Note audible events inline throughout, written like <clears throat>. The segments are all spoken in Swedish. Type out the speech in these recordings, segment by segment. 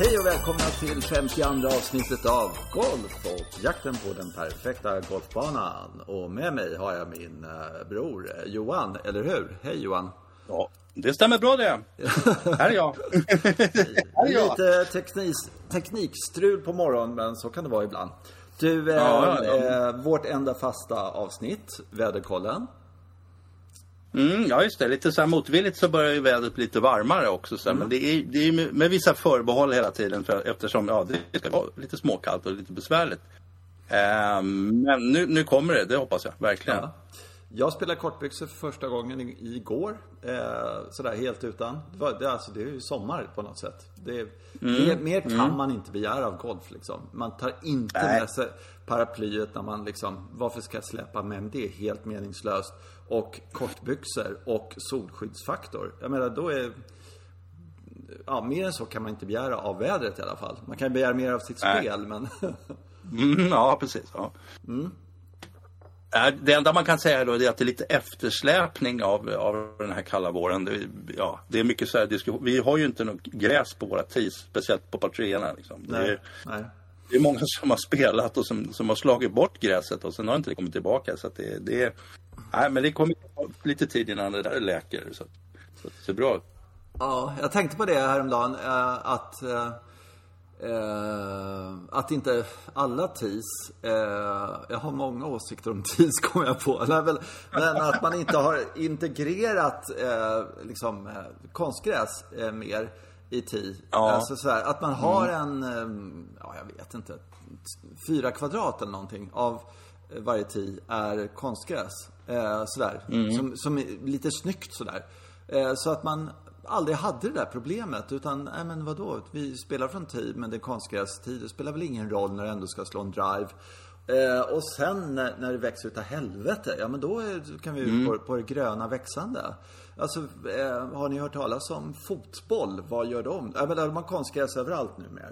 Hej och välkomna till 52 avsnittet av Golf och jakten på den perfekta golfbanan. Och med mig har jag min eh, bror eh, Johan, eller hur? Hej Johan! Ja, det stämmer bra det. <laughs> här är jag. här är jag. Lite teknik, teknikstrul på morgonen, men så kan det vara ibland. Du, eh, ja, ja, ja. Eh, vårt enda fasta avsnitt, väderkollen. Mm, ja, just det. Lite så här motvilligt så börjar ju vädret bli lite varmare också. Så mm. Men det är, det är med, med, vissa förbehåll hela tiden för, eftersom ja, det ska vara lite småkallt och lite besvärligt. Eh, men nu, nu kommer det, det hoppas jag verkligen. Ja. Jag spelade kortbyxor för första gången igår. Eh, sådär helt utan. Det, var, det, alltså, det är ju sommar på något sätt. Det, mm. mer, mer, kan mm. man inte begära av golf liksom. Man tar inte Nej. med sig paraplyet när man liksom, varför ska jag släppa med Det är helt meningslöst. Och kortbyxor och solskyddsfaktor. Jag menar då är Ja, mer än så kan man inte begära av vädret i alla fall. Man kan begära mer av sitt Nej. spel men <laughs> mm, Ja, precis. Ja. Mm. Det enda man kan säga då är att det är lite eftersläpning av, av den här kalla våren. Det, ja, det är mycket så här diskussion. Vi har ju inte något gräs på våra tis, speciellt på par liksom. Nej, nej det är många som har spelat och som, som har slagit bort gräset och sen har inte det kommit tillbaka. Så det, det, nej, men det kommer lite tid innan det där läker. Så, så det ser bra ut. Ja, jag tänkte på det häromdagen. Eh, att eh, att inte alla TIS, eh, jag har många åsikter om TIS <laughs> kommer jag på. Men att man inte har integrerat liksom, konstgräs mer i TI. Ja. Alltså sådär, att man har mm. en, eh, ja jag vet inte, fyra kvadrat eller någonting av varje TI är konstgräs. sådär, mm. som, som är lite snyggt sådär. så att man aldrig hade det där problemet. Utan, nej men vadå, vi spelar från tid, men det är konstgrästid. Det spelar väl ingen roll när du ändå ska slå en drive. Eh, och sen när, när det växer utav helvete, ja men då är, kan vi mm. på, på det gröna växande. Alltså, eh, har ni hört talas om fotboll? Vad gör de? Ja men de har konstgräs överallt numera.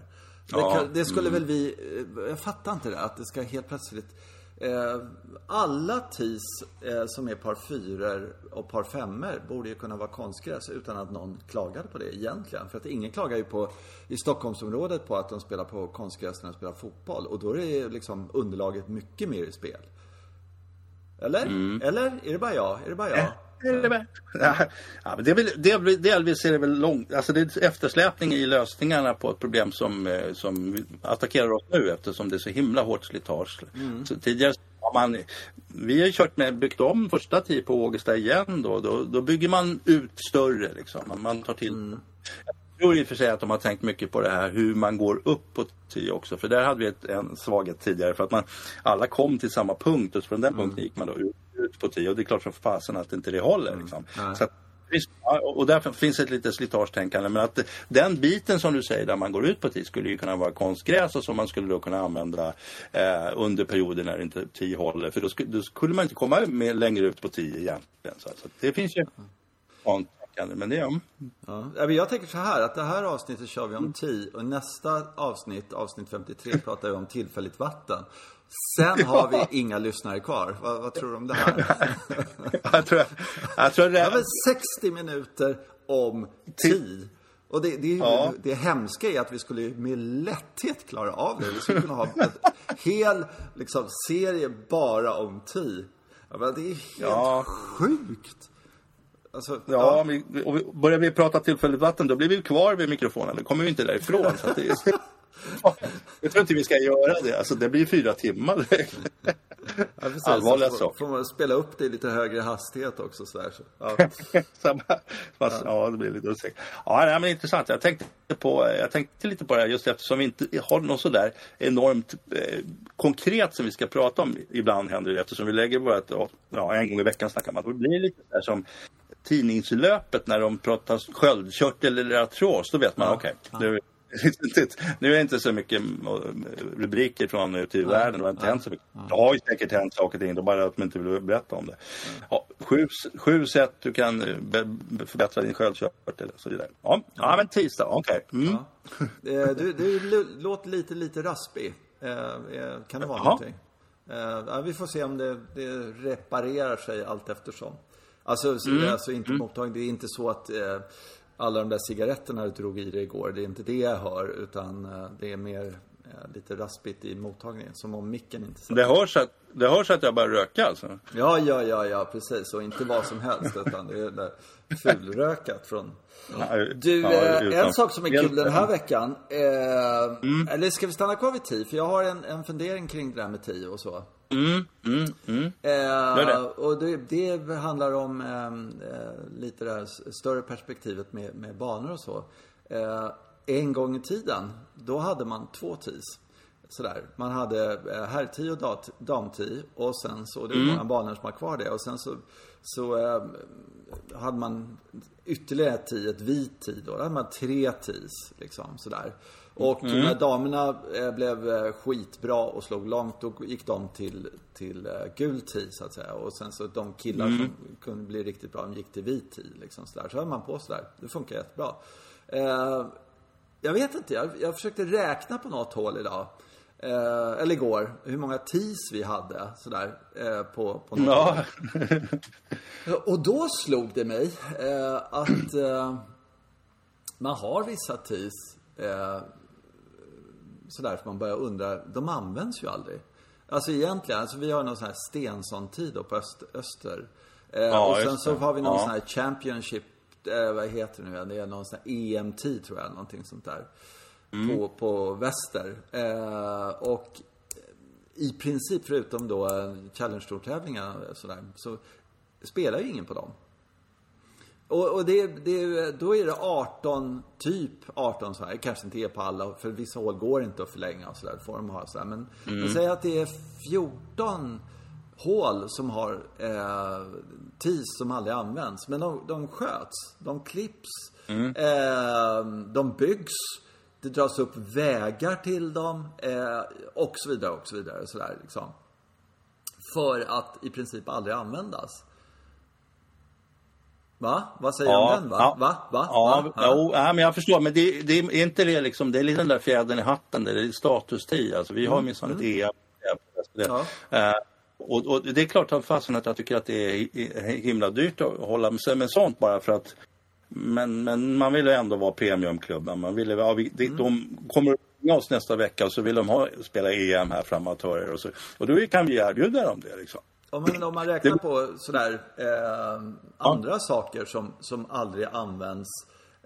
Ja. Det, det skulle mm. väl vi, eh, jag fattar inte det, att det ska helt plötsligt Eh, alla TIS eh, som är par fyror och par femmor borde ju kunna vara konstgräs utan att någon klagade på det egentligen. För att ingen klagar ju på, i Stockholmsområdet på att de spelar på konstgräs när de spelar fotboll. Och då är det liksom underlaget mycket mer i spel. Eller? Mm. Eller? Är det bara jag? Är det bara jag? Ja, men det är väl, det, delvis är det väl långt, alltså det är eftersläpning i lösningarna på ett problem som, eh, som attackerar oss nu eftersom det är så himla hårt slitage. Mm. Så tidigare har man, vi har kört med, byggt om första tid på Ågesta igen då, då, då bygger man ut större liksom. Man tar till mm. Tror i och för sig att de har tänkt mycket på det här hur man går upp på tio också. För där hade vi ett, en svaghet tidigare för att man alla kom till samma punkt och från den mm. punkten gick man då ut på tio och det är klart som fasen att inte det håller. Mm. Liksom. Så att, och därför finns ett litet slitagetänkande. Men att den biten som du säger där man går ut på tio skulle ju kunna vara konstgräs och som man skulle då kunna använda eh, under perioder när inte tio håller. För då skulle, då skulle man inte komma med längre ut på tio egentligen. Så, så det finns ju sånt men det är ja. Jag tänker så här att det här avsnittet kör vi om tio och nästa avsnitt, avsnitt 53, <laughs> pratar vi om tillfälligt vatten. Sen har vi inga lyssnare kvar. Vad, vad tror du om det här? <laughs> jag tror, jag tror det... är 60 minuter om tid. Och det, det, ja. det hemska är att vi skulle med lätthet klara av det. Vi skulle kunna ha en hel liksom, serie bara om tid. det är helt ja. sjukt. Alltså, ja, ja. Vi, och börjar vi prata tillfälligt vatten då blir vi kvar vid mikrofonen. Då kommer vi inte därifrån. så det är... <laughs> Jag tror inte vi ska göra det. Alltså, det blir fyra timmar. Ja, <laughs> Allvarliga så saker. Får man spela upp det i lite högre hastighet också. Så här, så. Ja. <laughs> Fast, ja. ja. det blir lite osäkert. Ja, nej, men intressant. Jag tänkte, på, jag tänkte lite på det här just eftersom vi inte har något sådär enormt eh, konkret som vi ska prata om. Ibland händer det eftersom vi lägger vårt, ja, en gång i veckan snackar man. Det blir lite där som tidningslöpet när de pratar sköldkörtel eller artros. Då vet man, ja. okej, okay, <laughs> nu är det inte så mycket rubriker från ute i ja, världen. Det har inte ja, hänt så mycket. Det har ju säkert hänt saker och ting. Det är bara att man inte vill berätta om det. Ja, sju, sju sätt du kan eh, förbättra din sköldkörtel och så vidare. Ja, ja men tisdag, okej. Okay. Mm. Ja. Du, du låter lite, lite raspig. Eh, eh, kan det vara Aha. någonting? Ja, vi får se om det, det reparerar sig allt eftersom. Alltså, mm. alltså inte mm. mottagning. Det är inte så att alla de där cigaretterna du drog i dig igår. Det är inte det jag hör, utan eh, det är mer eh, lite raspigt i mottagningen. Som om micken inte satt. Det hörs att, det hörs att jag börjar röka alltså? Ja, ja, ja, ja, precis. Och inte vad som helst, <laughs> utan det är det fulrökat från... Du, Ja, eh, en sak som är kul den här veckan. Eh, Mm. Eller ska vi stanna kvar vid TI? För jag har en, en fundering kring det där med TI och så. Mm, mm, mm. Eh, det. och det, det handlar om ehm, eh, lite det här större perspektivet med, med banor och så. Eh, en gång i tiden, då hade man två TIs. Sådär. Man hade eh, herrtid och dat- damtid och sen så, det är många banor som har kvar det. Och sen så, så eh, hade man ytterligare ett tee, ett vit tee då. Då hade man tre tees liksom sådär. Och när damerna eh, blev eh, skitbra och slog långt, då gick de till, till eh, gul tee så att säga. Och sen så de killar som kunde bli riktigt bra, de gick till vit tee liksom sådär. Så höll man på sådär. Det funkar jättebra. Eh, jag vet inte, jag, jag försökte räkna på något hål idag. Eh, eller igår, hur många tees vi hade sådär eh, på, på. Ja. <laughs> Och då slog det mig eh, att eh, man har vissa tees eh, sådär för man börjar undra, de används ju aldrig. Alltså egentligen, alltså vi har någon sån här Stensson-tid på öst, öster. Eh, Ja, och sen så har vi någon Ja. sån här Championship, vad heter det nu igen? Det är någon sån här EM-tid tror jag, någonting sånt där. Mm. På, på väster. Eh, och i princip förutom då eh, Challenge Tour-tävlingarna och sådär, så spelar ju ingen på dem. Och, och det, det, då är det 18, typ 18 så här. Kanske inte är på alla, för vissa hål går inte att förlänga och sådär. får de ha så här. Men, men säg att det är 14 hål som har eh, tees som aldrig används. Men de, de sköts, de klipps, eh, de byggs. Det dras upp vägar till dem eh, och så vidare och så vidare. Så där, liksom. För att i princip aldrig användas. Va? Vad säger du om den? Va? ja. Va? Va? Ja, Va? Jo, ja, men jag förstår. Men det, det är inte det liksom, det är lite den där fjädern i hatten, det är statustid. Alltså, vi har minsann ett EM. Ja. Eh, och, och det är klart som fasen att jag tycker att det är hi- hi- himla dyrt att hålla sig med sånt bara för att men, men man vill ju ändå vara premiumklubben. Man vill, ju- ja, vi, de, de kommer ringa oss nästa vecka och så vill de ha, spela EM här för amatörer och så. Och då kan vi erbjuda dem det liksom. Om man, om man räknar på sådär eh, andra saker som, som aldrig används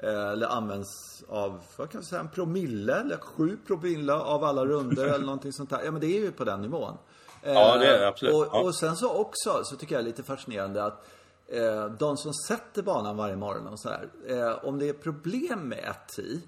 eh, eller används av, vad kan jag säga, en promille eller sju promille av alla runder eller någonting sånt där. Ja men det är ju på den nivån. Eh, Ja, det är det, absolut. Och, Ja. och sen så också, så tycker jag är lite fascinerande att eh, de som sätter banan varje morgon och sådär, eh, om det är problem med ett tee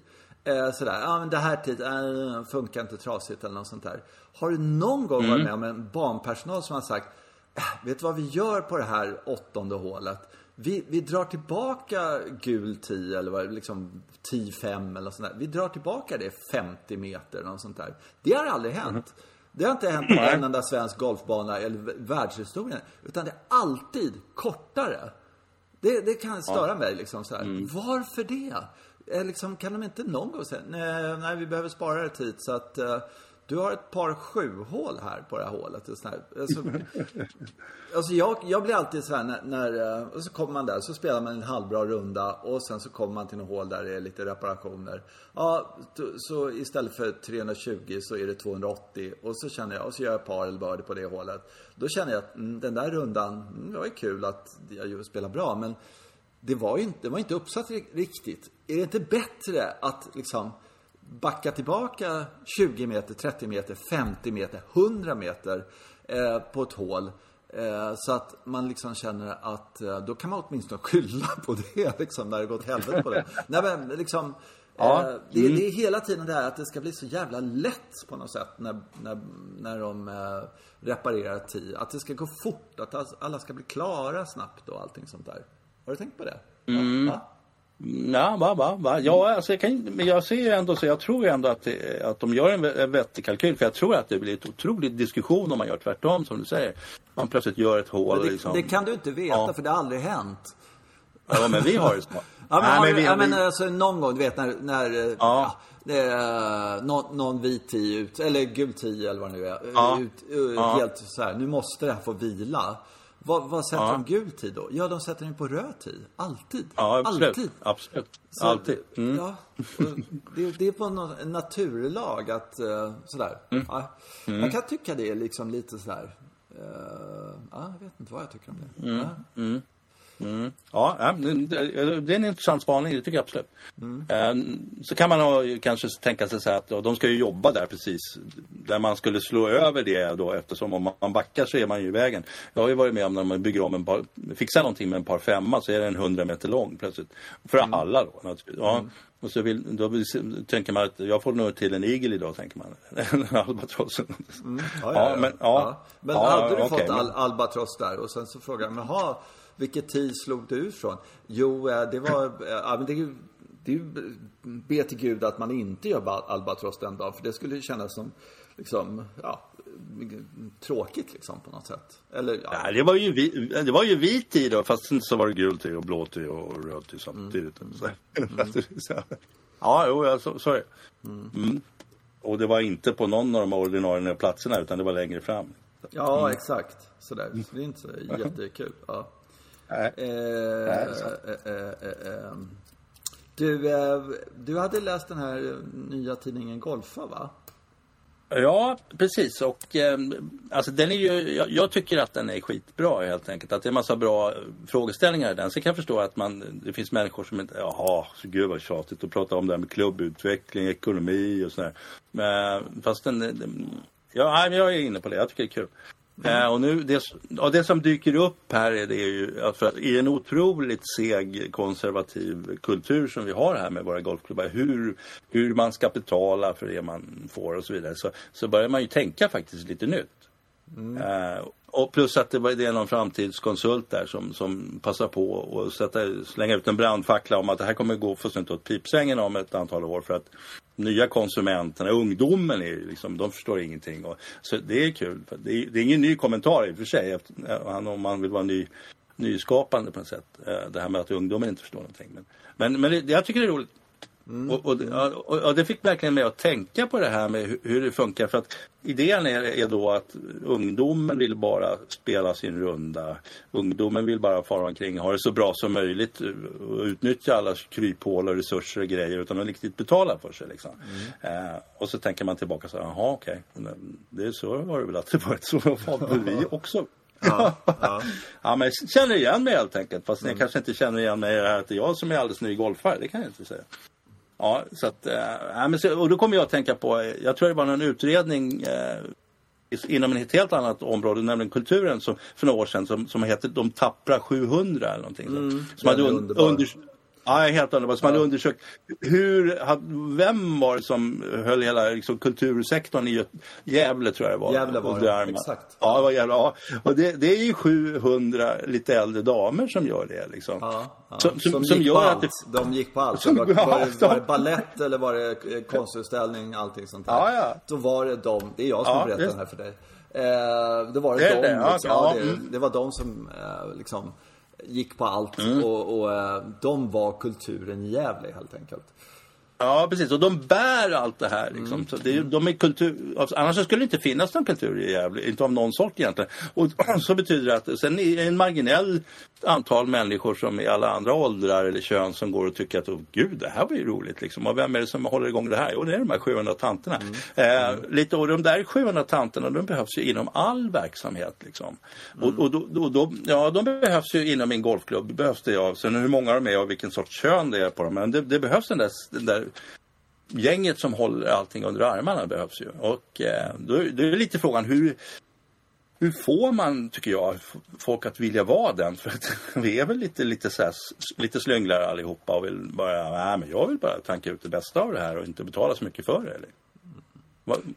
Eh, sådär, ja men det här tid, eh, funkar inte trasigt eller något sånt där. Har du någon gång Mm. varit med om en banpersonal som har sagt, "Äh, vet du vad vi gör på det här åttonde hålet? Vi, vi drar tillbaka gul 10 eller vad liksom 10-5 eller sånt där. Vi drar tillbaka det 50 meter eller något sånt där. Det har aldrig hänt. Det har inte hänt på en enda svensk golfbana eller världshistorien. Utan det är alltid kortare. Det, det kan störa mig liksom så här. Varför det? Liksom, kan de inte någon gång säga, nej, nej vi behöver spara det tid så att eh, du har ett par sjuhål här på det här hålet. Här. Alltså, <laughs> alltså jag, jag blir alltid så här när, när eh, och så kommer man där så spelar man en halvbra runda och sen så kommer man till något hål där det är lite reparationer. Ja, så istället för 320 så är det 280 och så känner jag, och så gör jag ett par eller birdie på det hålet. Då känner jag att mm, den där rundan, mm, det var ju kul att jag spelade spelar bra men det var ju inte, det var inte uppsatt riktigt. Är det inte bättre att liksom backa tillbaka 20 meter, 30 meter, 50 meter, 100 meter eh, på ett hål. Eh, så att man liksom känner att eh, då kan man åtminstone <laughs> skylla på det liksom när det gått helvete på det. Nej men liksom Ja. eh, det, det är hela tiden det här att det ska bli så jävla lätt på något sätt när, när, när de reparerar tid. Att det ska gå fort, att alla ska bli klara snabbt och allting sånt där. Har du tänkt på det? Ja, va? Ja, va, va, va. Ja, alltså jag, kan, men jag ser ju ändå så, jag tror ändå att, det, att de gör en, en vettig kalkyl. För jag tror att det blir ett otroligt diskussion om man gör tvärtom som du säger. Man plötsligt gör ett hål Men det, liksom. det kan du inte veta Ja. för det har aldrig hänt. Ja, men vi har det så. <laughs> Ja, men, Nej, men vi- ja, men alltså någon gång, du vet när, när ja. Ja. det är, någon, någon vit tio ut, eller gul tio eller vad det nu är. Ja. Ut, Ja. Helt så här, nu måste det här få vila. Vad, vad sätter Ja. de gul tid då? Ja, de sätter den på röd tid. Alltid. Ja, absolut. Alltid. Absolut. Så- Alltid. Mm. Ja, det, det är på någon, naturlag att eh, sådär. Mm. Ja, Jag kan tycka det är liksom lite sådär. eh, ja, jag vet inte vad jag tycker om det. Mm. Ja. Ja, ja, det är en intressant spaning, det tycker jag absolut. Mm. Eh, Så kan man ha, kanske tänka sig så här att de ska ju jobba där precis. Där man skulle slå över det då eftersom om man backar så är man ju i vägen. Jag har ju varit med om när man bygger om en par, fixar någonting med en par femma så är den 100 meter lång plötsligt. För Mm. alla då. Ja. Och så vill, då vill, tänker man att jag får nog till en igel idag tänker man. <laughs> En albatross. Ja, ja, Ja, ja. men- ja. Men hade du fått men- al albatross där och sen så frågade jag, jaha, vilket tid slog du ifrån? Jo, eh, det var, eh, ja, men det, är det är ju be till gud att man inte gör ba- albatross den dagen, för det skulle kännas som, liksom, ja, tråkigt liksom på något sätt. Eller, ja. Ja, det var ju, vi, det var ju vit tid då, fast så var det gul tid och blå tid och röd tid samtidigt. Så. <laughs> Så. Ja, jo, ja, så, så det. Mm. Och det var inte på någon av de ordinarie platserna utan det var längre fram. Ja, exakt. Sådär. Så det är inte så jättekul. Ja. Nej. Eh, Nej, eh, eh, eh, eh. Du, eh, du hade läst den här nya tidningen Golfa, va? Ja, precis. Och eh, alltså den är ju, jag, jag tycker att den är skitbra helt enkelt. Att det är en massa bra frågeställningar i den. Sen kan jag förstå att man, det finns människor som inte, jaha, så gud vad tjatigt att prata om det här med klubbutveckling, ekonomi och sådär. Men fast den, den ja, jag är inne på det. Jag tycker det är kul. Eh, och nu, det, och det som dyker upp här är det ju att i en otroligt seg konservativ kultur som vi har här med våra golfklubbar, hur, hur man ska betala för det man får och så vidare, så, så börjar man ju tänka faktiskt lite nytt. Eh, och plus att det, var, det är någon framtidskonsult där som, som passar på att sätta, slänga ut en brandfackla om att det här kommer gå fullständigt åt pipsängen om ett antal år för att nya konsumenterna, ungdomen, är, liksom, de förstår ingenting. Och, så det är kul. Det, är, det är ingen ny kommentar i och för sig efter, eh, om man vill vara ny, nyskapande på något sätt. Eh, det här med att ungdomen inte förstår någonting. Men, men, men det, jag tycker det är roligt. Och, och, och, och det fick verkligen mig att tänka på det här med hur, hur det funkar. För att idén är, är då att ungdomen vill bara spela sin runda. Ungdomen vill bara fara omkring, ha det så bra som möjligt och utnyttja alla kryphål och resurser och grejer utan att riktigt betala för sig. Liksom. Eh, och så tänker man tillbaka så här, jaha okej, Men det är så har det väl alltid varit. Så väl vi också. Ja, ja. <laughs> Ja, men jag känner igen mig helt enkelt. Fast jag kanske inte känner igen mig i det här att det är jag som är alldeles ny golfare. Det kan jag inte säga. Ja, så att, äh, men så, och då kommer jag att tänka på, jag tror det var någon utredning i- inom ett helt annat område, nämligen kulturen, som, för några år sedan som, som hette De tappra 700 eller någonting. så. som hade un, under, Ja, helt underbart. Som hade undersökt hur, vem var det som höll hela liksom, kultursektorn i Gävle tror jag det var. Gävle var det, exakt. Ja, det var Gävle. Ja. Och det, det är ju 700 lite äldre damer som gör det. Liksom. Ja, ja. Som, som, Som som gör på att allt. det, De gick på allt. Som- var, var, ja, det, var det de- ballett eller var det eh, konstutställning, allting sånt där. Ja, ja. Då var det de, det är jag som Ja, berättar det här för dig. Eh, då var det, Det de, det, ja, liksom, ja, ja, det, mm. det var de som eh, liksom gick på allt Mm. och, och eh, de var kulturen i Gävle helt enkelt. Ja, precis. Och de bär allt det här. Liksom. Så det, de är kultur... alltså, Annars skulle det inte finnas någon kultur i Gävle. Inte av någon sort egentligen. Och <clears throat> så betyder det att sen är en marginell antal människor som i alla andra åldrar eller kön som går och tycker att oh, gud, det här var ju roligt. Liksom. Och vem är det som håller igång det här? Jo, det är de här 700 tanterna. Eh, lite, och de där 700 tanterna, de behövs ju inom all verksamhet. Liksom. Och, och då, då, då, ja, de behövs ju inom en golfklubb. Behövs det, ja. Sen hur många de är och vilken sorts kön det är på dem. Men det, det behövs den där, den där gänget som håller allting under armarna behövs ju. Och eh, då, då är lite frågan hur, hur får man, tycker jag, folk att vilja vara den? För att <laughs> vi är väl lite, lite, så här, lite slynglare allihopa och vill bara, nej men jag vill bara tanka ut det bästa av det här och inte betala så mycket för det. Eller?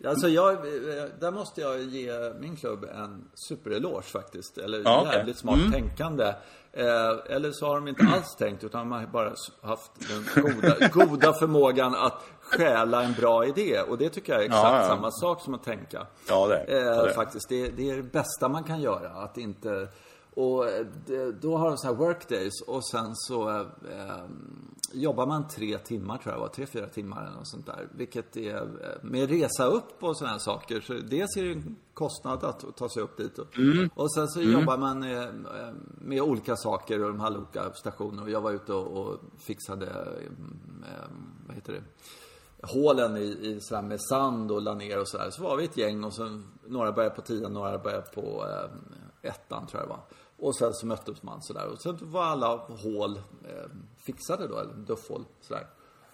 Alltså jag, eh, där måste jag ge min klubb en supereloge faktiskt. Eller Ja, jävligt smart Mm. tänkande. Eh, eller så har de inte alls tänkt utan de har bara haft den goda, goda förmågan att stjäla en bra idé. Och det tycker jag är exakt Ja, ja. samma sak som att tänka. Ja, det är det. Eh, det faktiskt, det, det är det bästa man kan göra. Att inte... och eh, det, då har de så här workdays och sen så eh, eh, jobbar man tre timmar tror jag var, tre, fyra timmar eller något sånt där. Vilket är, eh, med resa upp och sådana saker. Så dels är det en kostnad att ta sig upp dit. Och, Mm. och sen så jobbar man eh, eh, med olika saker och de här olika stationerna. Och jag var ute och, och fixade, vad heter det? hålen i, i sådär med sand och la ner och sådär. Så var vi ett gäng och sen några började på tian, några började på eh, ettan tror jag det var. Och sen så möttes man sådär. Och sen var alla hål eh, fixade då, eller duffhål sådär.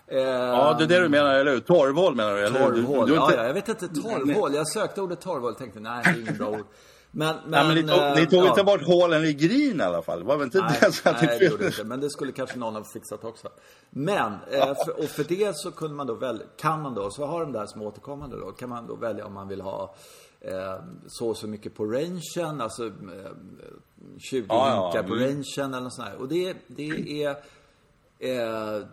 Eh, Ja, det är det du menar, eller hur? Torvhål menar du? Eller? hur? Du- Torvhål, du, du, ja, ja, jag vet inte, torvhål. Jag sökte ordet torvhål och tänkte nej, det är inget bra ord. Men, men, Nej, men ni tog, eh, ni tog ja. inte bort hålen i green i alla fall? Det var väl inte Nej, det som nej, det gjorde det inte. Men det skulle kanske någon ha fixat också. Men, eh, för, och för det så kunde man då välja, kan man då, så har de där som återkommande då, kan man då välja om man vill ha eh, så och så mycket på rangen, alltså eh, 20 Ja, ja, hinkar på mm. rangen eller något sånt här. Och det, det är eh,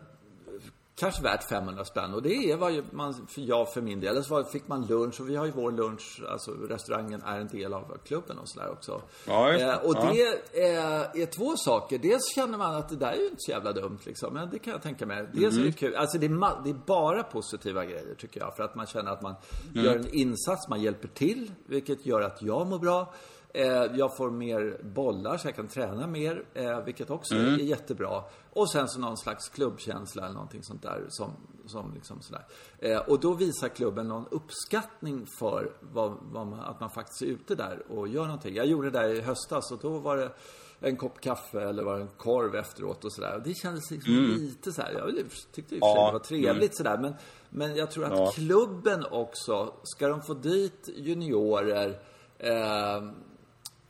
kanske värt 500 spänn. Och det är vad man, för jag för min del. Eller så fick man lunch och vi har ju vår lunch, alltså restaurangen är en del av klubben och sådär också. Ja, eh, och Ja. det är, är två saker. Dels känner man att det där är ju inte så jävla dumt liksom. Men det kan jag tänka mig. Dels Mm. är det kul. Alltså det är, det är bara positiva grejer tycker jag. För att man känner att man Mm. gör en insats, man hjälper till. Vilket gör att jag mår bra. Eh, jag får mer bollar så jag kan träna mer, eh, vilket också Mm. är jättebra. Och sen så någon slags klubbkänsla eller någonting sånt där som, som liksom sådär. Eh, och då visar klubben någon uppskattning för vad, vad man, att man faktiskt är ute där och gör någonting. Jag gjorde det där i höstas och då var det en kopp kaffe eller var det en korv efteråt och sådär. Det kändes liksom lite så här. Jag tyckte i och för sig det var trevligt sådär. Men, men jag tror att Ja. klubben också, ska de få dit juniorer eh,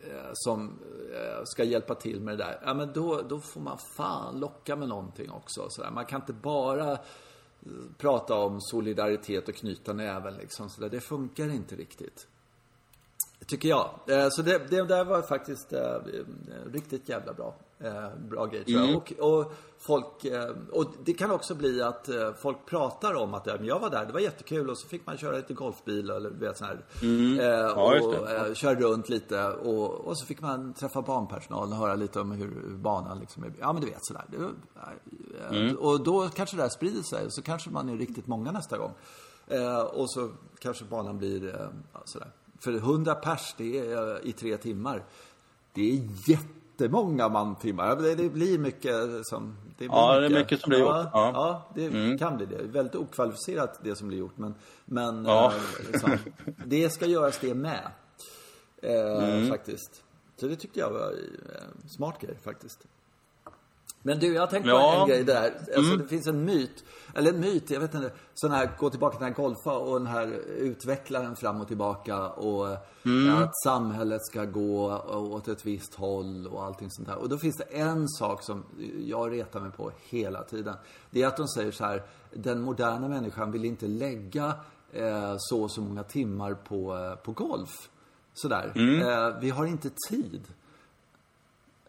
Eh, som eh, ska hjälpa till med det där. Ja, men då, då får man fan locka med någonting också. Så där. Man kan inte bara eh, prata om solidaritet och knyta näven liksom. Så där. Det funkar inte riktigt. Tycker jag. Så det, det där var faktiskt riktigt jävla bra. Eh, Bra grej tror jag. Och, och folk, eh, och det kan också bli att eh, folk pratar om att men jag var där, det var jättekul och så fick man köra lite golfbil eller vet sån här. Eh, Ja, och eh, köra runt lite och, och så fick man träffa barnpersonal och höra lite om hur, hur banan liksom är. Ja men du vet sådär. Eh, Och då kanske det här sprider sig och så kanske man är riktigt många nästa gång. Och så kanske banan blir sådär. För 100 pers det är, i tre timmar. Det är jättemånga mantimmar. Det, det blir mycket som... Det blir Ja, det är mycket som blir ja, gjort. Ja. Ja, det kan bli det. Väldigt okvalificerat det som blir gjort. Men, men Ja. eh, liksom, det ska göras det med. Eh, Mm. Faktiskt. Så det tyckte jag var eh, smart grej faktiskt. Men du, jag har tänkt på Ja. Mm. en grej där. Alltså, Det finns en myt, eller en myt, jag vet inte. Sån här, gå tillbaka till den här golfa och den här utvecklaren fram och tillbaka och Mm. att samhället ska gå åt ett visst håll och allting sånt där. Och då finns det en sak som jag retar mig på hela tiden. Det är att de säger så här, den moderna människan vill inte lägga eh, så och så många timmar på, eh, på golf. Sådär. Mm. Eh, vi har inte tid.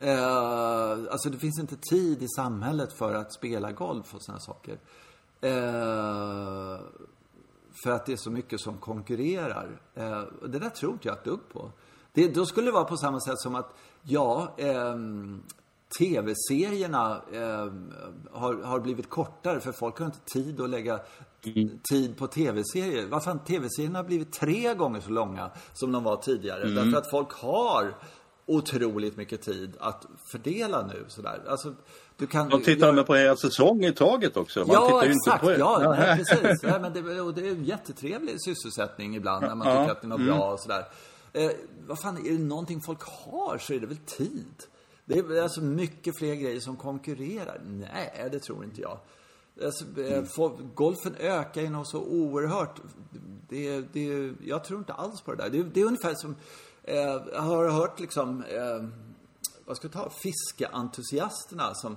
Eh, alltså det finns inte tid i samhället för att spela golf och sådana saker. Eh, för att det är så mycket som konkurrerar. Eh, det där tror inte jag ett dugg på. Det, då skulle det vara på samma sätt som att, ja, ehm, tv-serierna ehm, har, har blivit kortare för folk har inte tid att lägga tid på tv-serier. Vad fan, tv-serierna har blivit tre gånger så långa som de var tidigare. Därför att folk har otroligt mycket tid att fördela nu sådär. Alltså, du kan... De tittar med på en säsong i taget också. Man ja, exakt. Inte på... Ja, nej, <laughs> precis. Nej, men det, och det är en jättetrevlig sysselsättning ibland när man Ja. tycker att det är något bra och sådär. Eh, vad fan, är det någonting folk har så är det väl tid. Det är alltså mycket fler grejer som konkurrerar. Nej, det tror inte jag. Alltså, eh, folk, golfen ökar ju något så oerhört. Det, det, jag tror inte alls på det där. Det, det är ungefär som, jag har hört liksom, eh, vad ska jag ta, fiskeentusiasterna som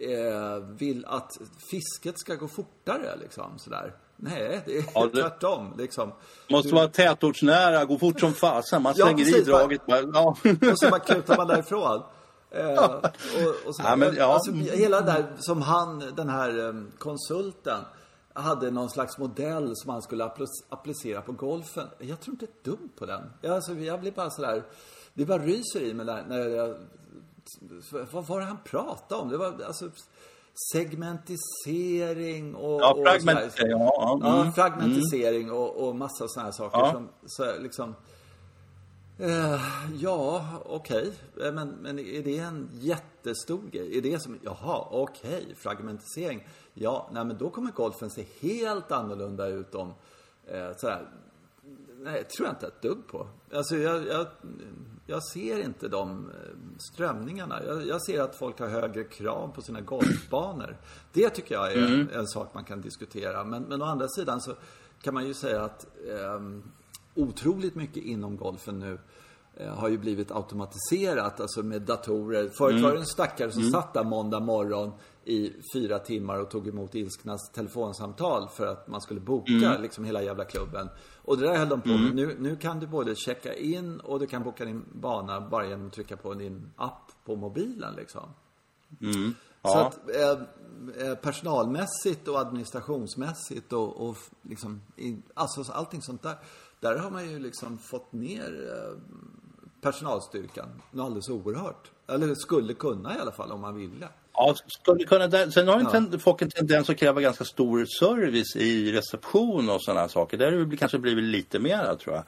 eh, vill att fisket ska gå fortare liksom sådär. Nej, det är Ja, det- tvärtom liksom. Måste vara tätortsnära, gå fort som fasen. Man Ja, slänger i precis, va? draget. bara- Ja. <laughs> Och så bara kutar man därifrån. Eh, och, och så, Ja, men, ja. alltså, hela där som han, den här eh, konsulten. Hade någon slags modell som man skulle appl- applicera på golfen. Jag tror inte ett dugg på den. Jag, alltså, jag blir bara sådär, det bara ryser i mig när, när jag, vad var det han pratade om? Det var alltså segmentisering och... Ja, och fragmentisering. Ja, Ja, mm. fragmentisering och, och massa sådana här saker Ja. som så liksom... Eh, ja, okej. Eh, Men, men är det en jättestor grej? Är det som, jaha, okej, fragmentisering. Ja, nej men då kommer golfen se helt annorlunda ut om, eh, sådär. Nej, tror jag inte ett dugg på. Alltså jag, jag, jag ser inte de eh, strömningarna. Jag, jag ser att folk har högre krav på sina golfbanor. Det tycker jag är en sak man kan diskutera. Men, men å andra sidan så kan man ju säga att ehm, otroligt mycket inom golfen nu eh, har ju blivit automatiserat, alltså med datorer. Förut var det en stackare som satt där måndag morgon i fyra timmar och tog emot ilskna telefonsamtal för att man skulle boka liksom hela jävla klubben. Och det där höll de på med. Nu, nu kan du både checka in och du kan boka din bana bara genom att trycka på din app på mobilen liksom. Så Ja. att eh, eh, personalmässigt och administrationsmässigt och, och liksom, i, alltså allting sånt där. Där har man ju liksom fått ner eh, personalstyrkan något alldeles oerhört. Eller skulle kunna i alla fall om man ville. Ja, skulle kunna, sen har Ja. folk en tendens att kräva ganska stor service i reception och sådana saker. Där har det kanske blivit lite mera tror jag.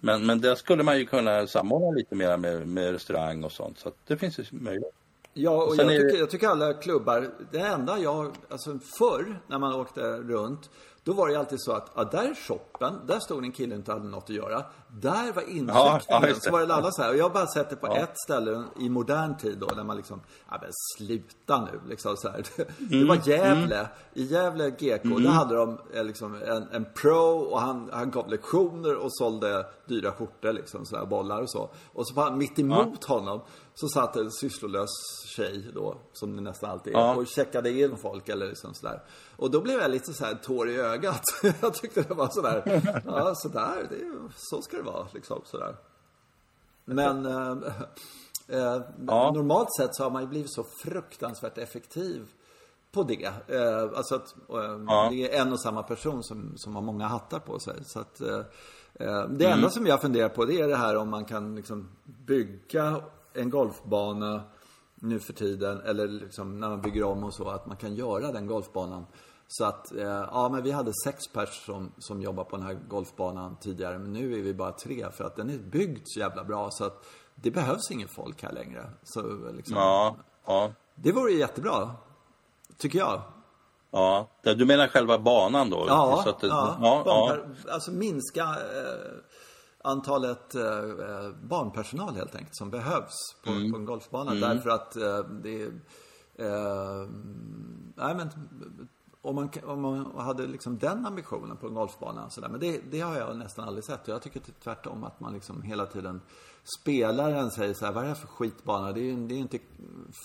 Men, men där skulle man ju kunna samordna lite mera med, med restaurang och sånt. Så det finns ju möjlighet. Ja, och jag är tycker, jag tycker alla klubbar, det enda jag, alltså förr när man åkte runt, då var det ju alltid så att, ja, där är shoppen, där stod en kille och inte hade något att göra. Där var incheckningen. Ja, ja, det. så var det alla så här. Och jag har bara sett det på Ja. ett ställe i modern tid då, när man liksom, ja men sluta nu, liksom så här. Det Mm, var Gävle, i Gävle GK, där hade de eh, liksom en, en pro och han, han gav lektioner och sålde dyra skjortor liksom, så här, bollar och så. Och så bara mitt emot honom så satt en sysslolös tjej då, som det nästan alltid är, Ja. och checkade in folk eller liksom sådär. Och då blev jag lite så här tår i ögat. <laughs> jag tyckte det var sådär, ja sådär, det så ska det vara liksom sådär. Men eh, eh, Ja. normalt sett så har man ju blivit så fruktansvärt effektiv på det. Eh, alltså att eh, Ja. det är en och samma person som, som har många hattar på sig. Så att, eh, eh, det Mm. enda som jag funderar på det är det här om man kan liksom bygga en golfbana nu för tiden, eller liksom när man bygger om och så, att man kan göra den golfbanan. Så att, eh, ja men vi hade sex pers som, som jobbar på den här golfbanan tidigare, men nu är vi bara tre för att den är byggd så jävla bra så att det behövs ingen folk här längre. Så liksom, Ja, ja, det vore ju jättebra. Tycker jag. ja. Du menar själva banan då? Ja, det, ja, ja, ja. alltså minska eh, antalet eh, eh, barnpersonal helt enkelt som behövs på, Mm. på en golfbana. Därför att eh, det eh, nej men om man, om man hade liksom den ambitionen på en golfbana så där, men det, det har jag nästan aldrig sett. Och jag tycker typ tvärtom att man liksom hela tiden spelaren säger så här, vad är det här för skitbana? Det är det är inte,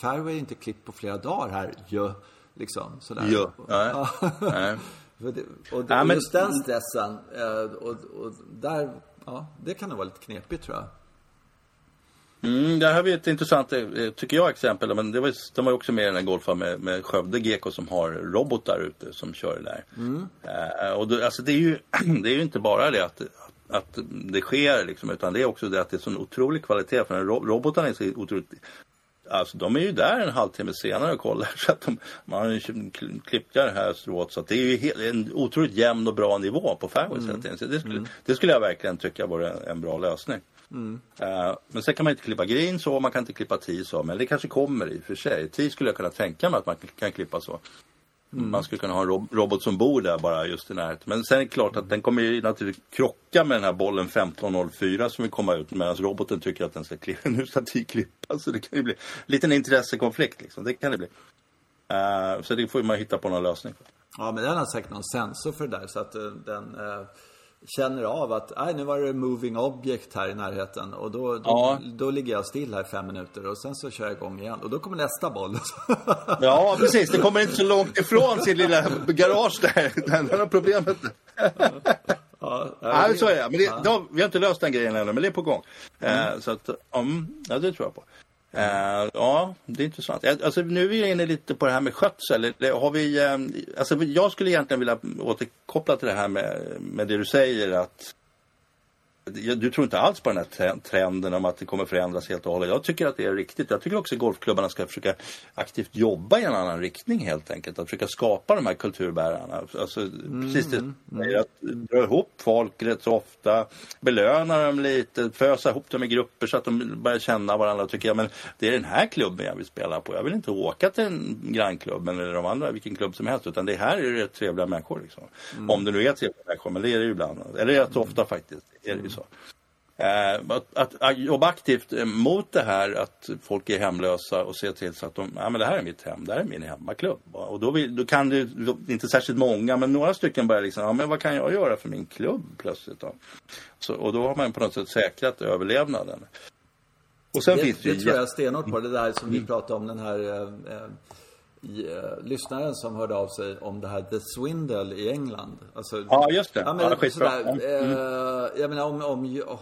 fairway är inte klippt på flera dagar här ju. Liksom, sådär. Ja, <laughs> nej. För det, och, Ja, och men- just den stressen, eh, och, och där, ja, det kan nog vara lite knepigt tror jag. Mm, där har vi ett intressant, eh, tycker jag, exempel. Men det var, de var också med i den här golfen med, med Skövde GK som har robotar ute som kör det där. Eh, och då, alltså det, är ju, <clears throat> det är ju inte bara det att, att det sker liksom, utan det är också det att det är sån otrolig kvalitet. För den robotarna är så otroligt Alltså de är ju där en halvtimme senare och kollar <laughs> så att de, man har ju kl- klippt det här strået så att det är ju helt, en otroligt jämn och bra nivå på fairways hela tiden. Så det, skulle, det skulle jag verkligen tycka vore en, en bra lösning. Eh, men sen kan man inte klippa green så, man kan inte klippa tee så, men det kanske kommer i och för sig. Tee skulle jag kunna tänka mig att man kan klippa så. Man skulle kunna ha en rob- robot som bor där bara just i närheten. Men sen är det klart att den kommer ju naturligtvis krocka med den här bollen 1504 som vill komma ut medan roboten tycker att den ska klippa, <laughs> nu ska klippa. Så det kan ju bli en liten intressekonflikt liksom. Det kan det bli. Eh, så det får man hitta på någon lösning. Ja, men den har säkert någon sensor för det där så att eh, den eh, känner av att, nej nu var det moving object här i närheten och då, då, Ja. då ligger jag still här i fem minuter och sen så kör jag igång igen och då kommer nästa boll. <laughs> Ja, precis. Det kommer inte så långt ifrån sin lilla garage där. Den har problemet. ja, Ja, så är det. Men det, då, vi har inte löst den grejen ännu, men det är på gång. Eh, så att, um, ja, det tror jag på. Uh, ja, det är intressant. Alltså, nu är vi inne lite på det här med skötsel. Har vi, eh, alltså, jag skulle egentligen vilja återkoppla till det här med, med det du säger att du tror inte alls på den här trenden om att det kommer förändras helt och hållet. Jag tycker att det är riktigt. Jag tycker också att golfklubbarna ska försöka aktivt jobba i en annan riktning helt enkelt. Att försöka skapa de här kulturbärarna. Alltså, mm. precis det mm. att dra ihop folk rätt så ofta, belöna dem lite, fösa ihop dem i grupper så att de börjar känna varandra och tycker men det är den här klubben jag vill spela på. Jag vill inte åka till en grannklubben eller de andra, vilken klubb som helst, utan det här är rätt trevliga människor. Liksom. Mm. Om det nu är trevliga människor, men det är det ju ibland. Eller rätt ofta faktiskt. Så. Eh, att, att, att, jobba aktivt mot det här att folk är hemlösa och se till så att de, ja men det här är mitt hem, det här är min hemmaklubb. Och då, vill, då kan det, inte särskilt många, men några stycken börjar liksom, ja men vad kan jag göra för min klubb plötsligt då? Så, och då har man på något sätt säkrat överlevnaden. Och sen det, finns det, det tror jag stenhårt på, det där som vi mm. pratade om den här eh, eh i, uh, lyssnaren som hörde av sig om det här The Swindle i England. Alltså, ja, just det. Ja, men, ja, sådär, mm. uh, jag menar om, om, oh,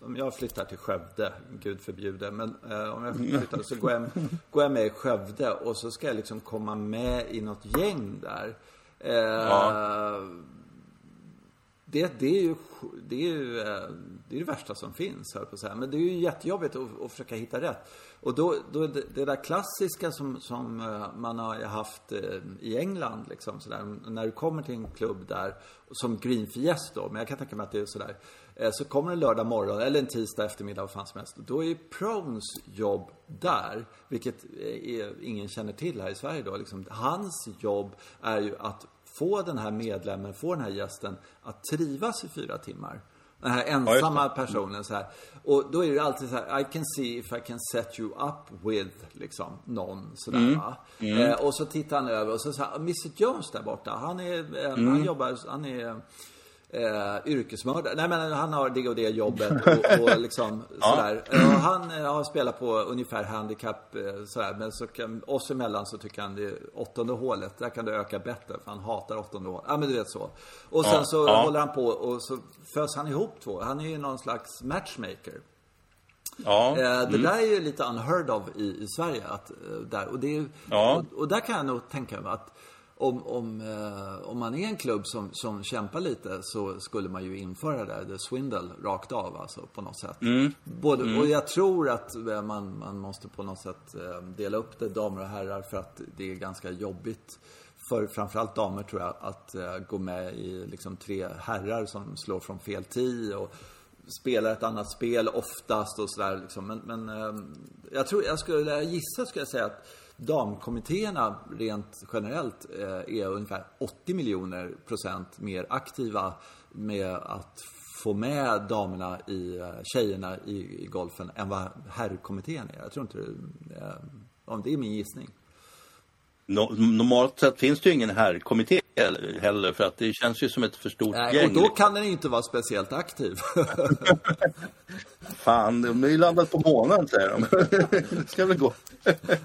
om jag flyttar till Skövde, gud förbjude, men uh, om jag flyttar så går jag, går jag med i Skövde och så ska jag liksom komma med i något gäng där. Ja. Det, det, är ju, det är ju det, är det värsta som finns, höll på att säga. Men det är ju jättejobbigt att, att försöka hitta rätt. Och då, då det, det där klassiska som, som eh, man har haft eh, i England, liksom sådär, när du kommer till en klubb där, som Green Fiest då, men jag kan tänka mig att det är sådär, eh, så kommer en lördag morgon, eller en tisdag eftermiddag, vad fan som helst. Då är Prones jobb där, vilket är, ingen känner till här i Sverige då. Liksom, hans jobb är ju att få den här medlemmen, få den här gästen att trivas i fyra timmar. Den här ensamma ja, personen så här. Och då är det alltid så här, I can see if I can set you up with, liksom, någon sådär mm. va. Mm. Eh, och så tittar han över och så säger Mr Jones där borta, han är, eh, mm. han jobbar, han är eh, yrkesmördare. Nej men han har det och det jobbet <laughs> och, och liksom ja. sådär. Och han eh, har spelat på ungefär handikapp eh, sådär. Men så kan, oss emellan så tycker han det åttonde hålet, där kan det öka bättre. För han hatar åttonde hålet. Ja men du vet så. Och sen ja. så ja. håller han på och så fös han ihop två. Han är ju någon slags matchmaker. Ja. Eh, det mm. där är ju lite unheard of i, i Sverige. Att, eh, där, och, det är, ja. och, och, där kan jag nog tänka mig att om, om, eh, om man är en klubb som, som kämpar lite så skulle man ju införa det, the swindle, rakt av alltså på något sätt. Mm. Både, mm. Och jag tror att eh, man, man måste på något sätt eh, dela upp det, damer och herrar, för att det är ganska jobbigt för framförallt damer tror jag, att uh, gå med i liksom tre herrar som slår från fel tid och spelar ett annat spel oftast och sådär liksom. Men, men ehm, jag tror, jag skulle gissa skulle jag säga att damkommittéerna rent generellt eh, är ungefär 80 miljoner procent mer aktiva med att få med damerna i, eh, tjejerna i, i golfen än vad herrkommittén är. Jag tror inte det, om det är min gissning. Normalt sett finns det ju ingen herrkommitté heller för att det känns ju som ett för stort Nej, gäng. Och då kan den inte vara speciellt aktiv. <laughs> Fan, de är ju landat på månen säger de. det <laughs> ska väl gå.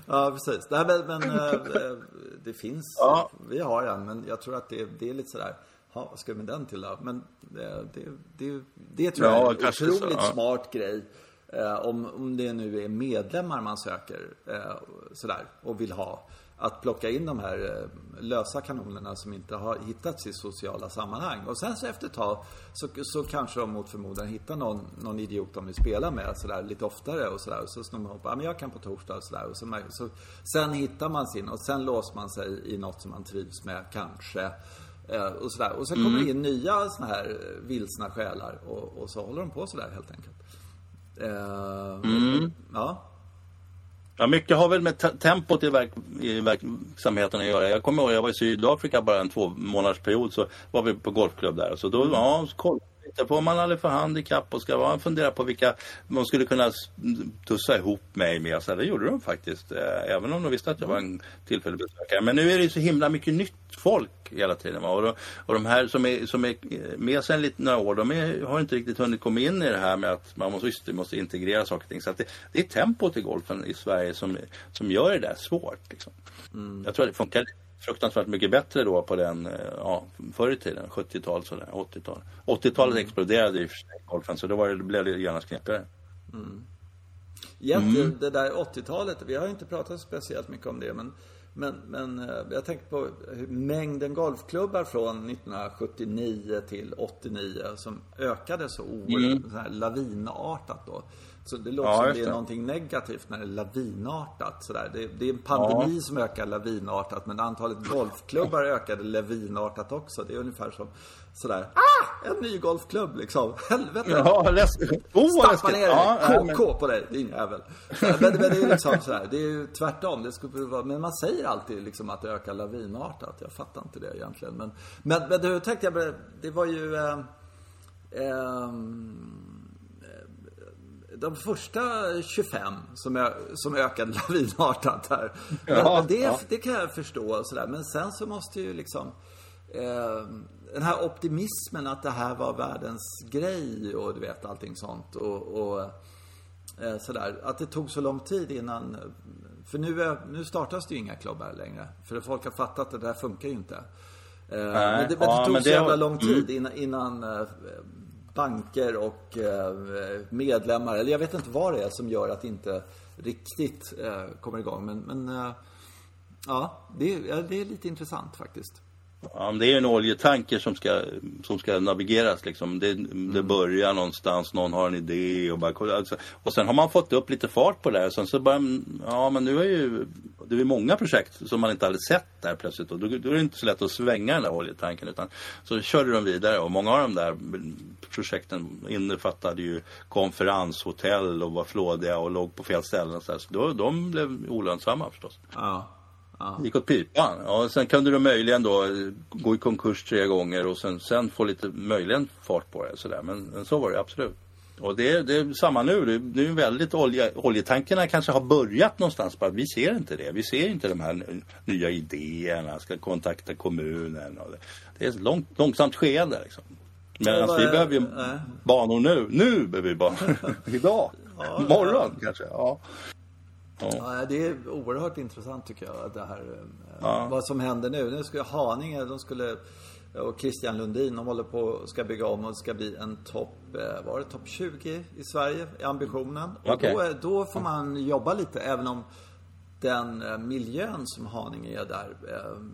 ja, precis. Nej, men, men eh, det finns. Ja. Vi har en, men jag tror att det, det är lite sådär. Ja, vad ska vi med den till då? Men det, det, det, det tror jag är en otroligt så, ja. smart grej. Eh, om, om det nu är medlemmar man söker eh, sådär och vill ha att plocka in de här eh, lösa kanonerna som inte har hittats i sociala sammanhang. Och sen så efter ett tag så, så kanske de mot förmodan hittar någon, någon idiot de vill spela med sådär lite oftare och sådär. Och så snor man ihop, ja men jag kan på torsdag och sådär. Och så, så, sen hittar man sin och sen låser man sig i något som man trivs med kanske. Eh, och sådär. Och sen kommer mm. det in nya sådana här vilsna själar och, och, så håller de på sådär helt enkelt. Eh, mm. Ja. Ja, mycket har väl med tempot i, verk, i verksamheten att göra. Jag kommer ihåg, jag var i Sydafrika bara en två månaders period så var vi på golfklubb där. Så då, mm. ja, koll, lite på om man hade för handikapp och ska man fundera på vilka man skulle kunna tussa ihop mig med. Så det gjorde de faktiskt. Eh, även om de visste att jag var en tillfällig besökare. Men nu är det så himla mycket nytt folk hela tiden. Och, de, och de här som är, som är med sedan lite några år, de är, har inte riktigt hunnit komma in i det här med att man måste, just, måste integrera saker och ting. Så det, det, är tempot i golfen i Sverige som, som gör det där svårt. Liksom. Mm. Jag tror att det funkar fruktansvärt mycket bättre då på den, eh, ja, förr i tiden, 70-tal sådär, 80-tal. 80-talet mm. exploderade i golfen så då var det, blev det genast knepigare. Mm. Jätte, mm. Det där 80-talet, vi har ju inte pratat speciellt mycket om det men men, men eh, jag tänker på mängden golfklubbar från 1979 till 89 som ökade så oerhört mm. lavinartat då. Så det låter ja, som det är någonting negativt när det är lavinartat. Sådär. Det, det är en pandemi ja. som ökar lavinartat men antalet golfklubbar <laughs> ökade lavinartat också. Det är ungefär som sådär, ah! En ny golfklubb liksom. Helvete! Ja, läskigt. Oh, Stappa ner ja, KK men... på dig, din jävel. Men, men, det är liksom sådär, det är ju tvärtom. Det skulle vara, men man säger alltid liksom att det ökar lavinartat. Jag fattar inte det egentligen. Men, men, men då tänkte jag, det var ju... Eh, eh, de första 25 som, jag, som ökade <laughs> lavinartat här. Ja, det, ja. det kan jag förstå och sådär. Men sen så måste ju liksom eh, den här optimismen att det här var världens grej och du vet allting sånt och, och eh, sådär. Att det tog så lång tid innan för nu, är, nu startas det ju inga klubbar längre. För folk har fattat att det där funkar ju inte. Eh, men, det, men det tog men så det... jävla lång tid mm. innan, innan eh, banker och eh, medlemmar, eller jag vet inte vad det är som gör att det inte riktigt eh, kommer igång. Men, men ja, det, det är lite intressant faktiskt. Ja, det är en oljetanker som ska, som ska navigeras liksom. Det, det mm. börjar någonstans, någon har en idé och bara alltså, Och sen har man fått upp lite fart på det här. Sen så bara, ja men nu är ju, det är många projekt som man inte hade sett där plötsligt. Och då, då är det inte så lätt att svänga den där oljetanken. Utan, så körde de vidare och många av de där projekten innefattade ju konferenshotell och var flådiga och låg på fel ställen. Så, så då, de blev olönsamma förstås. Ja. Ja. gick åt pipan. Ja, sen kunde du möjligen då gå i konkurs tre gånger och sen, sen få lite möjligen fart på det. Sådär. Men, men så var det absolut. Och det, är, det är samma nu. Det, det är väldigt olja, oljetankarna kanske har börjat någonstans. Bara vi ser inte det. Vi ser inte de här nya idéerna. Ska kontakta kommunen. Och det, det är ett långt, långsamt skeende. Liksom. Medan vi behöver ju äh. banor nu. Nu behöver vi banor. <laughs> Idag. Ja, Morgon ja. kanske. Ja. Ja. det är oerhört intressant tycker jag. Det här, eh, ja. Vad som händer nu. Nu ska Haninge, de skulle och Christian Lundin, de håller på ska bygga om och ska bli en topp, eh, var det topp 20 i Sverige, i ambitionen. Okay. Och då, då får man jobba lite, även om den eh, miljön som Haninge är där,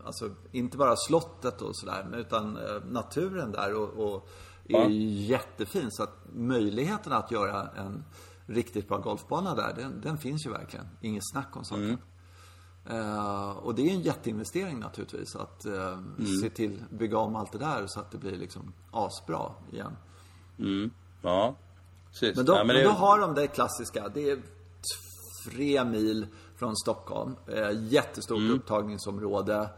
alltså inte bara slottet och sådär, utan naturen där och, och är ja. jättefin. Så att möjligheten att göra en riktigt bra golfbana där, den, den finns ju verkligen. Inget snack om saken. Mm. Uh, och det är en jätteinvestering naturligtvis att uh, mm. se till, bygga om allt det där så att det blir liksom asbra igen. Mm. Ja, precis. Men då, ja, men det... då har de det klassiska. Det är tre mil från Stockholm. Uh, jättestort mm. upptagningsområde.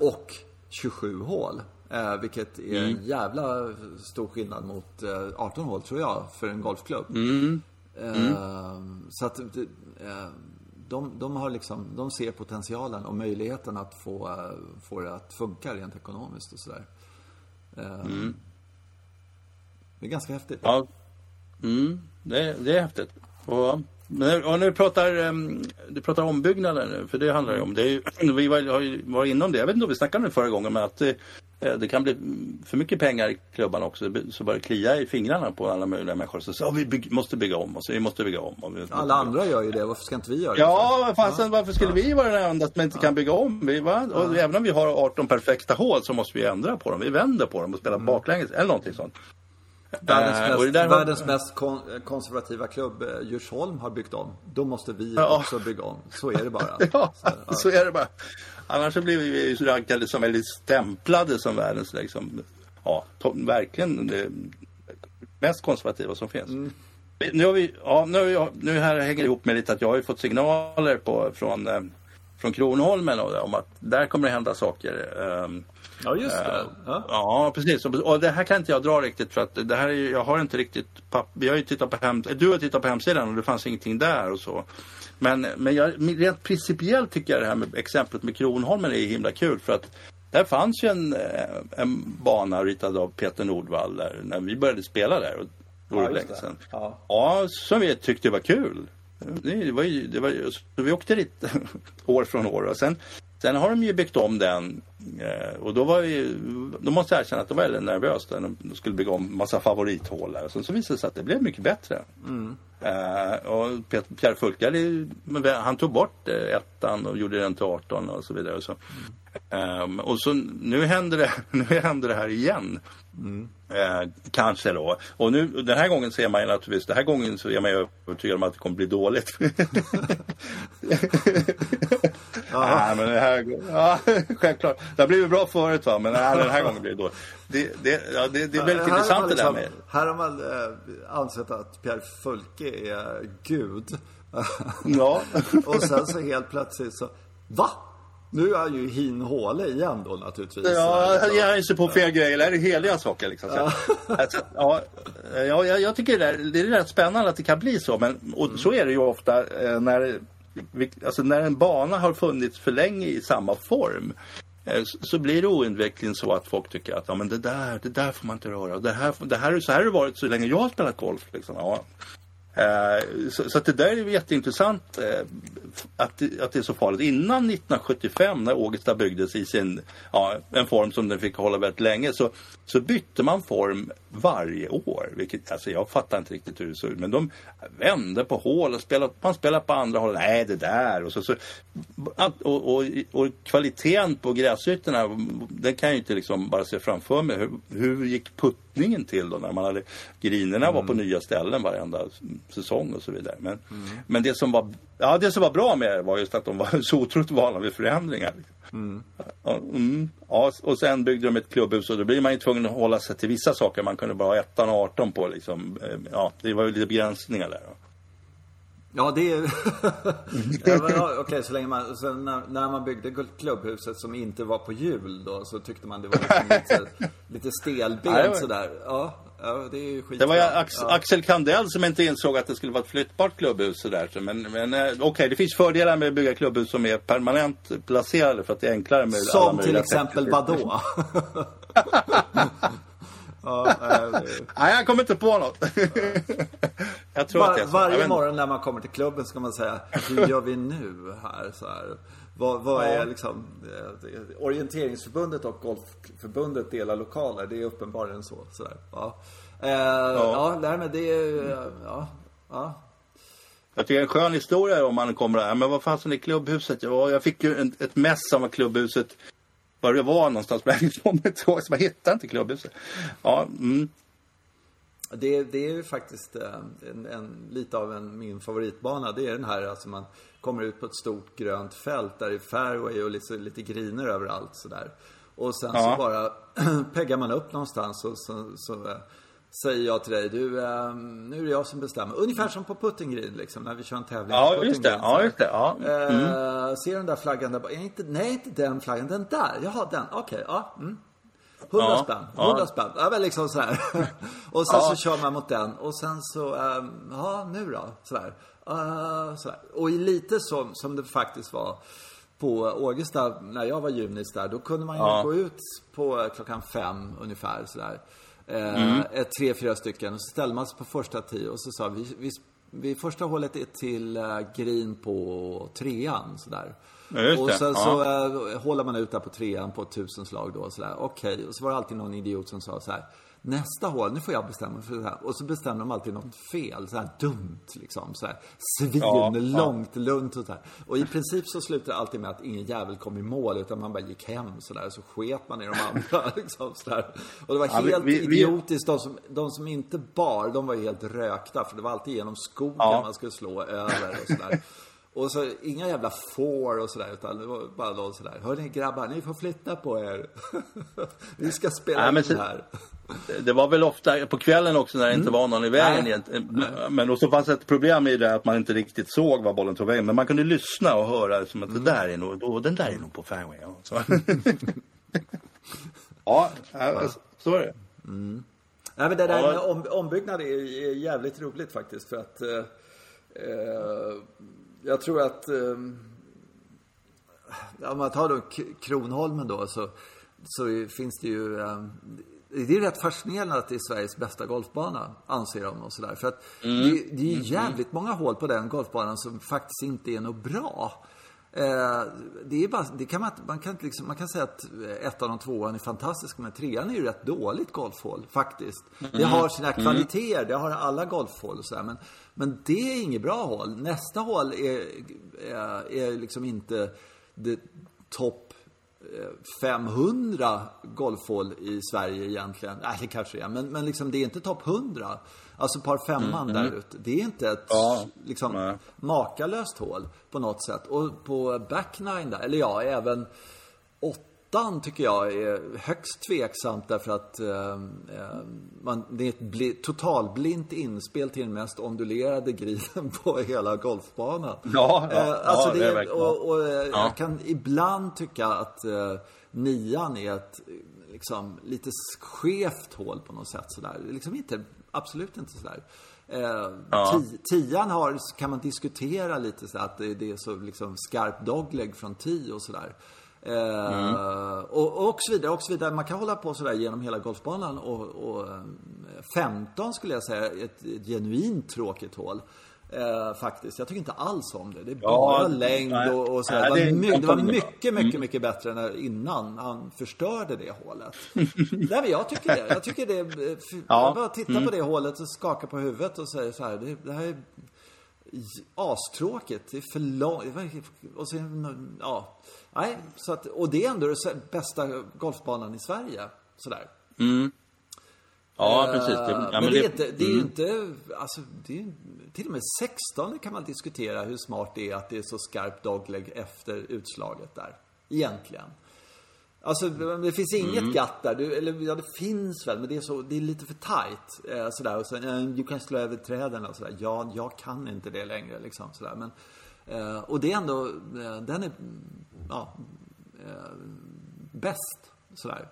och 27 hål. Eh, vilket är mm. en jävla stor skillnad mot eh, 18 hål tror jag för en golfklubb. Mm. Mm. så att eh, de, de, har liksom, de ser potentialen och möjligheten att få, eh, få det att funka rent ekonomiskt och sådär. Eh, mm. Det är ganska häftigt. Ja, mm, det, det är häftigt. Och, och när du pratar, ehm, du pratar ombyggnader nu, för det handlar ju om, det är ju, <clears throat> vi var, har varit inom det, jag vet inte om vi snackade om det förra gången, men att Eh, det kan bli för mycket pengar i klubban också. Så börjar det klia i fingrarna på alla möjliga människor. Så, så vi måste bygga om oss. Vi måste bygga om. Vi alla andra gör ju det. Varför ska inte vi göra det? Ja, fasen, varför skulle vi vara den enda som inte kan bygga om? Vi, va? Och även om vi har 18 perfekta hål så måste vi ändra på dem. Vi vänder på dem och spelar mm. baklänges eller någonting sånt. Världens äh, mest, har... världens mest kon konservativa klubb, eh, Djursholm, har byggt om. Då måste vi ja. också bygga om. Så är det bara. <laughs> ja, så, ja. så är det bara. Annars så blir vi rankade som väldigt stämplade som världens liksom, ja, verkligen det mest konservativa som finns. Mm. Nu har vi, ja, nu, har vi, nu här hänger det ihop med lite att jag har fått signaler på, från, eh, från Kronholmen om att där kommer det hända saker. Um, ja, just det. Uh, ja. ja. precis. Och det här kan inte jag dra riktigt för att det här är, jag har inte riktigt, papp, vi har ju tittat på hem, du har tittat på hemsidan och det fanns ingenting där och så. Men, men jag, rent principiellt tycker jag det här med exemplet med Kronholmen är himla kul för att där fanns ju en, eh, en bana ritad av Peter Nordvall där, när vi började spela där. Och, ja, länge sedan. Ja. ja, som vi tyckte var kul. Det var ju, det var ju, vi åkte dit <laughs> år från år och sen Sen har de ju byggt om den eh, och då var ju, då måste jag erkänna att det var väldigt nervöst när de skulle bygga om massa favorithål där. Sen så visade det sig att det blev mycket bättre. Mm. Uh, och Pierre Fulkari, han tog bort uh, ettan och gjorde den till 18 och så vidare. Och så, mm. um, och så nu händer det, <laughs> nu händer det här igen. Mm. Uh, kanske då. Och nu, den här gången ser man ju naturligtvis, den här gången så är man ju övertygad om att det kommer bli dåligt. <laughs> <laughs> ja, men det här, ja, <laughs> självklart. Det har blivit bra förut va, men nej, den här gången blir det dåligt. Det, det, ja, det, det är väldigt här intressant det där liksom- med... Här har man eh, ansett att Pierre Fulke är Gud. <laughs> Ja. och sen så helt plötsligt så, va? Nu är han ju hin håle igen då naturligtvis. Ja, han ger sig på fel grejer. Det är heliga saker liksom. Ja. <laughs> Alltså, ja, ja, jag tycker det är, det är rätt spännande att det kan bli så. Men och så är det ju ofta eh, när, alltså när en bana har funnits för länge i samma form. Eh, så blir det oundvikligen så att folk tycker att ja, men det, där, det där får man inte röra. Det här, det här, så här har det varit så länge jag har spelat golf. Liksom. Ja. Eh, så, så att det där är jätteintressant eh, att, att det är så farligt. Innan 1975 när Ågesta byggdes i sin, ja, en form som den fick hålla väldigt länge så, så bytte man form varje år. Vilket, alltså jag fattar inte riktigt hur det såg ut. Men de vände på hål och spelade, man spelade på andra håll. Nej, det där. Och, så, så, och, och, och kvaliteten på gräsytorna, den kan jag ju inte liksom bara se framför mig. Hur, hur gick puttningen till då när man hade, grinerna mm. var på mm. nya ställen varenda säsong och så vidare. Men, mm. men det, som var, ja, det som var bra med det var just att de var <laughs> så otroligt vana vid förändringar. Mm. Mm. Ja, och sen byggde de ett klubbhus och då blir man ju tvungen att hålla sig till vissa saker. Man kunde bara ha ettan och 18 på liksom. Eh, ja, det var ju lite begränsningar där. Ja, det är... <laughs> ja, Okej, så länge man... Så när, när, man byggde klubbhuset som inte var på hjul då så tyckte man det var liksom lite, lite stelbent sådär. Ja, Ja, det är ju skitbra. Det var Ax ja. Axel Kandell som inte insåg att det skulle vara ett flyttbart klubbhus sådär. Men, men eh, okej, okay, det finns fördelar med att bygga klubbhus som är permanent placerade för att det är enklare med Som alla till exempel vadå? <laughs> <laughs> ja, äh, <laughs> Nej, jag kommer inte på något. <laughs> jag tror Var, att det är så. Varje morgon när man kommer till klubben ska man säga, hur gör vi nu här? Så här. Vad, vad är liksom eh, Orienteringsförbundet och Golfförbundet delar lokaler. Det är uppenbarligen så. Sådär. Ja. Eh, ja. ja, men det är... Ja, ja. Jag tycker det är en skön historia om man kommer där. Men vad fasen är klubbhuset? Ja, jag fick ju en, ett mess av klubbhuset. Var det var någonstans. Men <laughs> jag kommer inte ihåg. Så jag hittade inte klubbhuset. Ja, mm. Det, det är ju faktiskt eh, en, en, lite av en, min favoritbana. Det är den här alltså man kommer ut på ett stort grönt fält där det är fairway och lite, lite griner överallt sådär. Och sen ja. så bara <clears throat> peggar man upp någonstans och så, så äh, säger jag till dig, du, äh, nu är det jag som bestämmer. Ungefär som på puttinggreen liksom, när vi kör en tävling. Ja, just det. Ja, just det. Ja. Mm. Äh, ser den där flaggan där inte, Nej, inte den flaggan, den där. Jaha, den. Okej, okay, ja. Mm. 100 ja, spänn, 100 ja. spänn. Ja, men liksom sådär. <laughs> och sen ja. så kör man mot den och sen så, ähm, ja nu då? Sådär. Uh, sådär. Och lite som, som det faktiskt var på Ågesta när jag var junis där. Då kunde man ju ja. gå ut på klockan fem ungefär sådär. Eh, mm. Ett, tre, fyra stycken. Och så ställde man sig på första tio och så sa vi, vi, vi första hålet är till uh, green på trean sådär. Ja, och sen så uh, håller man ut där på trean på ett tusenslag då sådär. Okej, okay. och så var det alltid någon idiot som sa så här. Nästa hål, nu får jag bestämma för det här. Och så bestämmer de alltid något fel, så här dumt liksom. Så här svinlångt, ja, ja. lugnt och så här. Och i princip så slutar det alltid med att ingen jävel kom i mål utan man bara gick hem så där. Så sket man i de andra <laughs> liksom så där. Och det var helt ja, vi, vi, idiotiskt. De som, de som inte bar, de var ju helt rökta. För det var alltid genom skogen man skulle slå över och så där. Och så inga jävla får och sådär utan det var bara någon sådär. Hörni grabbar, ni får flytta på er. <laughs> Vi ska spela Nej, in här. Det var väl ofta på kvällen också när det mm. inte var någon i vägen. Nej. Men också fanns ett problem i det att man inte riktigt såg vad bollen tog vägen. Men man kunde lyssna och höra som att mm. det där är nog, oh, den där är nog på fairway. Ja, så. <laughs> ja, så är det. Mm. Nej, men det där ja. med om, ombyggnad är, är jävligt roligt faktiskt för att eh, eh, jag tror att eh, om man tar då Kronholmen då så, så finns det ju eh, det är rätt fascinerande att det är Sveriges bästa golfbana, anser de och sådär. För att mm. det, det, är mm. jävligt många hål på den golfbanan som faktiskt inte är något bra. Eh, det är bara, det kan man, man, kan liksom, man kan säga att ettan och tvåan är fantastiska, men trean är ju rätt dåligt golfhål faktiskt. Det Mm. har sina kvaliteter, det har alla golfhål och sådär. Men, men det är inget bra hål. Nästa hål är, är, är liksom inte det topp eh, 500 golfhål i Sverige egentligen. Nej, det kanske är. Men, men liksom, det är inte topp 100. Alltså par femman där ute. Det är inte ett Ja, liksom, nej. makalöst hål på något sätt. Och på back nine där, eller ja, även åttan tycker jag är högst tveksamt därför att eh, eh, man, det är ett bli, totalblint inspel till den mest ondulerade griden på hela golfbanan. Ja, ja, eh, alltså ja, det det är är, verkligen. och, och eh, Ja. jag kan ibland tycka att eh, nian är ett liksom, lite skevt hål på något sätt sådär. Liksom inte, absolut inte sådär. Eh, Ja. ti- Tian har, kan man diskutera lite så att det, det är så liksom skarp dogleg från tio och sådär. Eh, och, och så vidare, och så vidare. Man kan hålla på sådär genom hela golfbanan och, och eh, 15 skulle jag säga ett, ett genuint tråkigt hål. Eh, faktiskt. Jag tycker inte alls om det. Det är bara Ja, längd och, och sådär. Det, var my, det var mycket, mycket, mycket bättre än innan han förstörde det hålet. <laughs> Nej, men jag tycker det. Jag tycker det. eh, Ja. Jag bara tittar på det hålet och skakar på huvudet och säger så här. Det, det här är astråkigt. Det är för långt. Och sen, ja. Nej, så att, och det är ändå den bästa golfbanan i Sverige. Sådär. Ja, precis. Det, ja, men, det, är inte, det är ju inte, alltså, det är, till och med 16 kan man diskutera hur smart det är att det är så skarpt dogleg efter utslaget där. Egentligen. Alltså det finns inget Mm. gatt där. Du, eller ja, det finns väl, men det är, så, det är lite för tight. Eh, sådär. Och sen, eh, du kan slå över träden och sådär. Ja, jag kan inte det längre liksom. Sådär. Men, eh, och det är ändå, eh, den är, ja, eh, bäst. Sådär.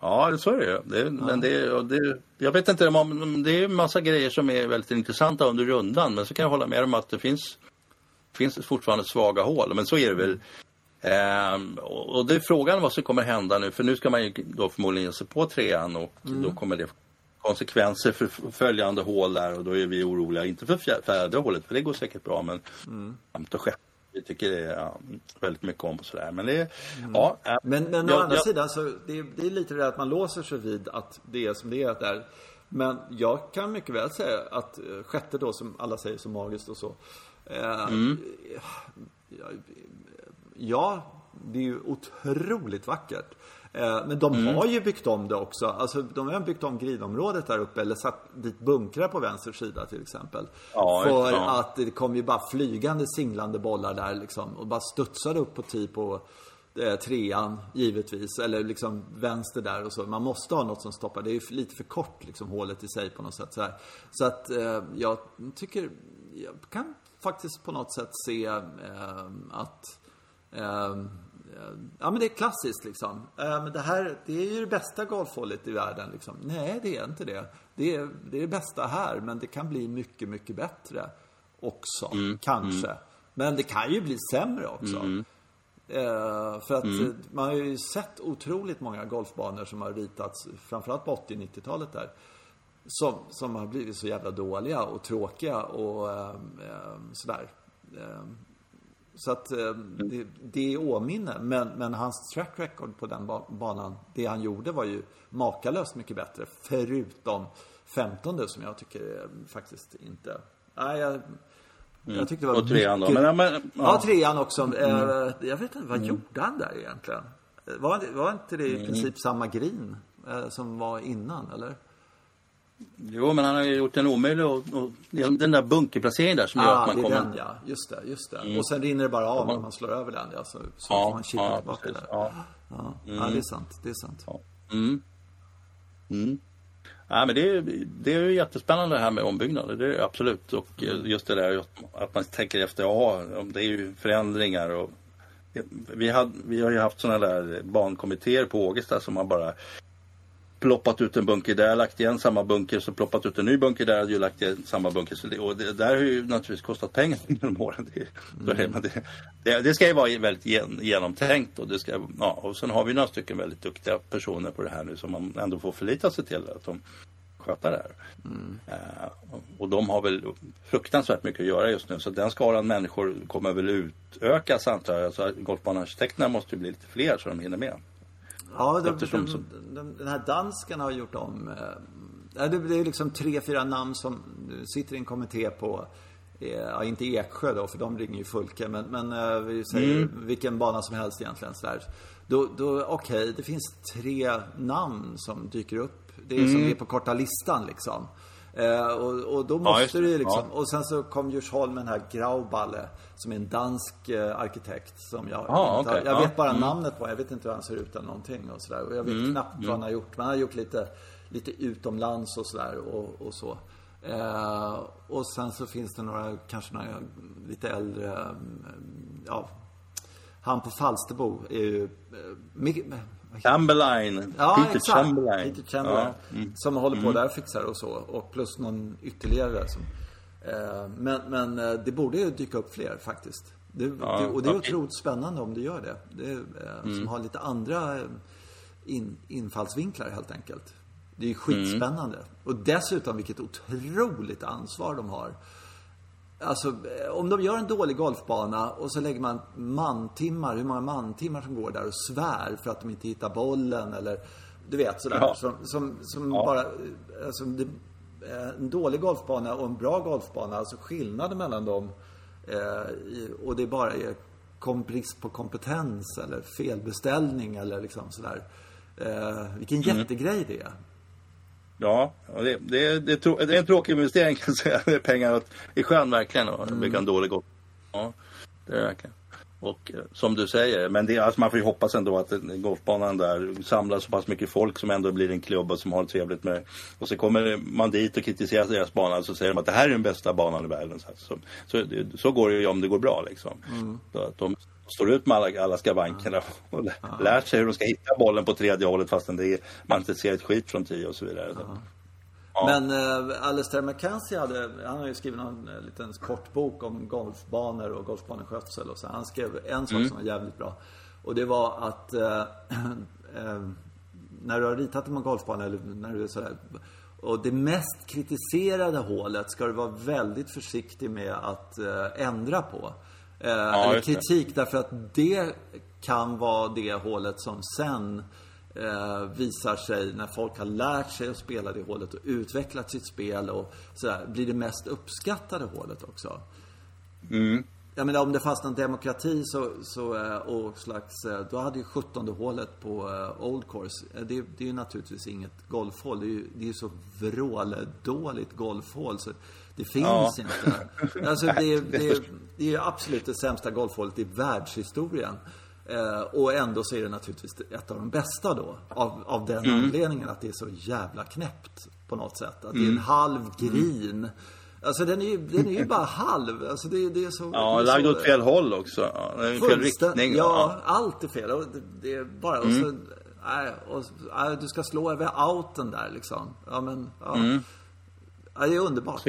Ja, så är det ju. det, Men det, det, jag vet inte, det är en massa grejer som är väldigt intressanta under rundan. Men så kan jag hålla med om att det finns, finns fortfarande svaga hål. Men så är det väl. Ehm, och det är frågan vad som kommer hända nu. För nu ska man ju då förmodligen ge sig på trean och då kommer det konsekvenser för följande hål där och då är vi oroliga. Inte för fjär- fjärde hålet, för det går säkert bra. Men femte och sjätte, vi tycker det är ja, väldigt mycket om och sådär. Men det är, ja. äh, Men, men jag- å andra jag- sidan så det, är- det är lite det att man låser sig vid att det är som det är där. Men jag kan mycket väl säga att eh, sjätte då som alla säger så magiskt och så. Eh, ja, ja, det är ju otroligt vackert. Eh, Men de Mm. har ju byggt om det också. Alltså de har byggt om gridområdet där uppe eller satt dit bunkrar på vänster sida till exempel. Ja, För ja. att det kom ju bara flygande singlande bollar där liksom och bara studsade upp på tee på eh, trean givetvis. Eller liksom vänster där och så. Man måste ha något som stoppar. Det är ju lite för kort liksom hålet i sig på något sätt. Så, så att eh, jag tycker, jag kan faktiskt på något sätt se eh, att Ja men det är klassiskt liksom. Eh, Men det här, det är ju det bästa golfhålet i världen liksom. Nej det är inte det. Det är, det är det bästa här men det kan bli mycket, mycket bättre också. Kanske. Men det kan ju bli sämre också. Eh, för att eh, man har ju sett otroligt många golfbanor som har ritats, framförallt på 80 90-talet där. Som, som har blivit så jävla dåliga och tråkiga och eh, sådär. Eh, så att eh, det, det är åminne. Men, men hans track record på den ba- banan, det han gjorde var ju makalöst mycket bättre. Förutom 15 som jag tycker faktiskt inte... Nej, jag, jag tyckte det var Och trean då. mycket- Men, men, Ja, ja. trean också. Eh, jag vet inte, vad gjorde han där egentligen? Var, var inte det i princip samma green eh, som var innan, eller? Jo, men han har ju gjort en omöjlig och, och den där bunkerplaceringen där som gör Ah, att det man är kommer... den ja. Just det, just det. Och sen rinner det bara av när man slår över den ja. Så, så får Ja, man chippa ja, tillbaka precis. där. Ja. Ja. ja, det är sant. Det är sant. Ja. Mm. Mm. Ja, men det, är, det är ju jättespännande det här med ombyggnader, det är det absolut. Och eh, just det där att man tänker efter, ja, det är ju förändringar och vi, hade, vi har ju haft sådana där barnkommittéer på Ågesta som har bara ploppat ut en bunker där, lagt igen samma bunker, så ploppat ut en ny bunker där, och lagt igen samma bunker. Så det, och det där har ju naturligtvis kostat pengar <laughs> genom åren. Det, är det, det, det, ska ju vara väldigt gen, genomtänkt och det ska, ja, och sen har vi några stycken väldigt duktiga personer på det här nu som man ändå får förlita sig till att de sköter det här. Eh, och- och de har väl fruktansvärt mycket att göra just nu. Så den skaran människor kommer väl utökas antar jag. Så golfbanearkitekterna måste ju bli lite fler så de hinner med. Ja, de, de, de, den här dansken har gjort om. Eh, det är liksom tre, fyra namn som sitter i en kommitté på eh, Ja, inte Eksjö då, för de ringer ju Fulke. Men, men eh, vi säger mm. vilken bana som helst egentligen. Sådär. Då, då, Okej, okay, det finns tre namn som dyker upp. Det är mm. som är på korta listan liksom. Eh, och, och, då måste ja, det ju liksom. Ja. Och sen så kom Djursholm med den här Grauballe. Som är en dansk eh, arkitekt. Som jag, ah, okay. jag vet bara mm. namnet på. Jag vet inte hur han ser ut eller någonting. Och, sådär. och jag vet mm. knappt vad han mm. har gjort. Men han har gjort lite, lite utomlands och sådär. Och, och så. Eh, och sen så finns det några, kanske några lite äldre, mm, ja, han på Falsterbo är ju... Eh, Chamberlain. Ja, Peter exakt. Chamberlain. Peter Chamberlain. Ja. Mm. Som håller på mm. där och fixar och så. Och plus någon ytterligare som... Eh, men, men eh, det borde ju dyka upp fler faktiskt. Det, ja, det, och det är okay. otroligt spännande om det gör det. det eh, mm. Som har lite andra eh, in, infallsvinklar helt enkelt. Det är ju skitspännande. Mm. Och dessutom vilket otroligt ansvar de har. Alltså, om de gör en dålig golfbana och så lägger man mantimmar, hur många mantimmar som går där och svär för att de inte hittar bollen eller du vet sådär. Ja. Som, som, som ja. bara, alltså, det, eh, en dålig golfbana och en bra golfbana, alltså skillnaden mellan dem eh, och det bara är kom brist på kompetens eller felbeställning eller liksom sådär. Eh, vilken mm. jättegrej det är. Ja, det, det, det, är en tråkig investering <laughs> kan jag säga. Det är pengar i sjön verkligen och mm. bygga en dålig golf. Ja, det är det verkligen. Och eh, som du säger, men det, alltså man får ju hoppas ändå att golfbanan där samlar så pass mycket folk som ändå blir en klubb och som har det trevligt med Och så kommer man dit och kritiserar deras bana så säger de att det här är den bästa banan i världen. Så, så, så, så går det ju om det går bra liksom. Mm. Så att de står ut med alla, alla skavankerna <laughs> och ja. lärt sig hur de ska hitta bollen på tredje hållet fastän det är, man inte ser ett skit från tio och så vidare. Ja. Ja. Men uh, Alistair McKenzie hade, han har ju skrivit en uh, liten kort bok om golfbanor och golfbaneskötsel och så. Han skrev en sak mm. som var jävligt bra. Och det var att uh, <clears throat> när du har ritat en golfbana eller när du är sådär och det mest kritiserade hålet ska du vara väldigt försiktig med att ändra på. Eh, ja, eller kritik därför att det kan vara det hålet som sen eh, visar sig när folk har lärt sig att spela det hålet och utvecklat sitt spel och sådär, blir det mest uppskattade hålet också. Mm. Jag menar om det fanns någon demokrati så, så eh, och slags, eh, då hade ju 17 hålet på uh, Old Course, det, det är ju naturligtvis inget golfhål. Det är ju det är så vråldåligt golfhål så det finns ja. inte. Alltså <laughs> det, är, det, är, det är absolut det sämsta golfhålet i världshistorien. Eh, och ändå så är det naturligtvis ett av de bästa då. Av, av den mm. anledningen att det är så jävla knäppt på något sätt. Att det är en mm. halv green. Alltså den är ju, den är ju bara halv. Alltså det, det är så... Ja, lagd åt fel håll också. Fel riktning. Ja, ja, allt är fel. Och det, det är bara... Mm. Och så, nej, och, nej, du ska slå över outen där liksom. Ja, men... Ja. Ja, det är underbart.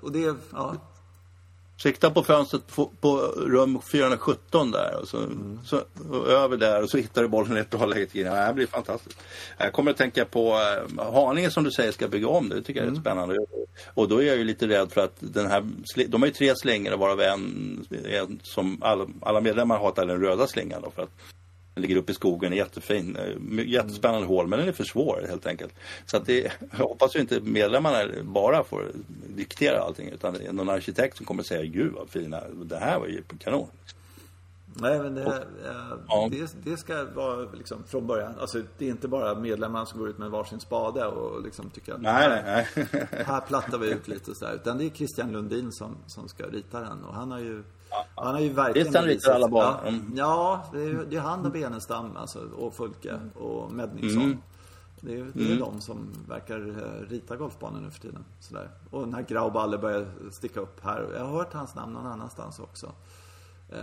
Och det är, ja. Sikta på fönstret på, på, rum 417 där och så, mm. så och över där och så hittar du bollen läget in. Ja, det blir fantastiskt. Jag kommer att tänka på eh, Haninge som du säger ska bygga om. Det tycker jag är mm. spännande. Och då är jag ju lite rädd för att den här, de har ju tre slingor varav en, en som alla, alla medlemmar hatar den röda slingan då för att den ligger uppe i skogen, är jättefin. Eh, jättespännande hål, men den är för svår helt enkelt. Så att det, jag hoppas ju inte medlemmarna bara får diktera allting utan det är någon arkitekt som kommer säga Gud vad fina, det här var ju kanon. Nej, men det, och, ja. det, det, ska vara liksom från början. Alltså, det är inte bara medlemmarna som går ut med varsin spade och liksom tycker att nej, nej, nej. här plattar vi ut lite sådär. Utan det är Christian Lundin som, som ska rita den och han har ju han har ju verkligen Visst han ritar alla barn? Ja, mm. ja det, är, det är han och Benestam alltså, och Fulke och Medningsson. Mm. Det är, det är mm. de som verkar eh, rita golfbanor nu för tiden. Sådär. Och när Grauballe börjar sticka upp här. Jag har hört hans namn någon annanstans också. Uh,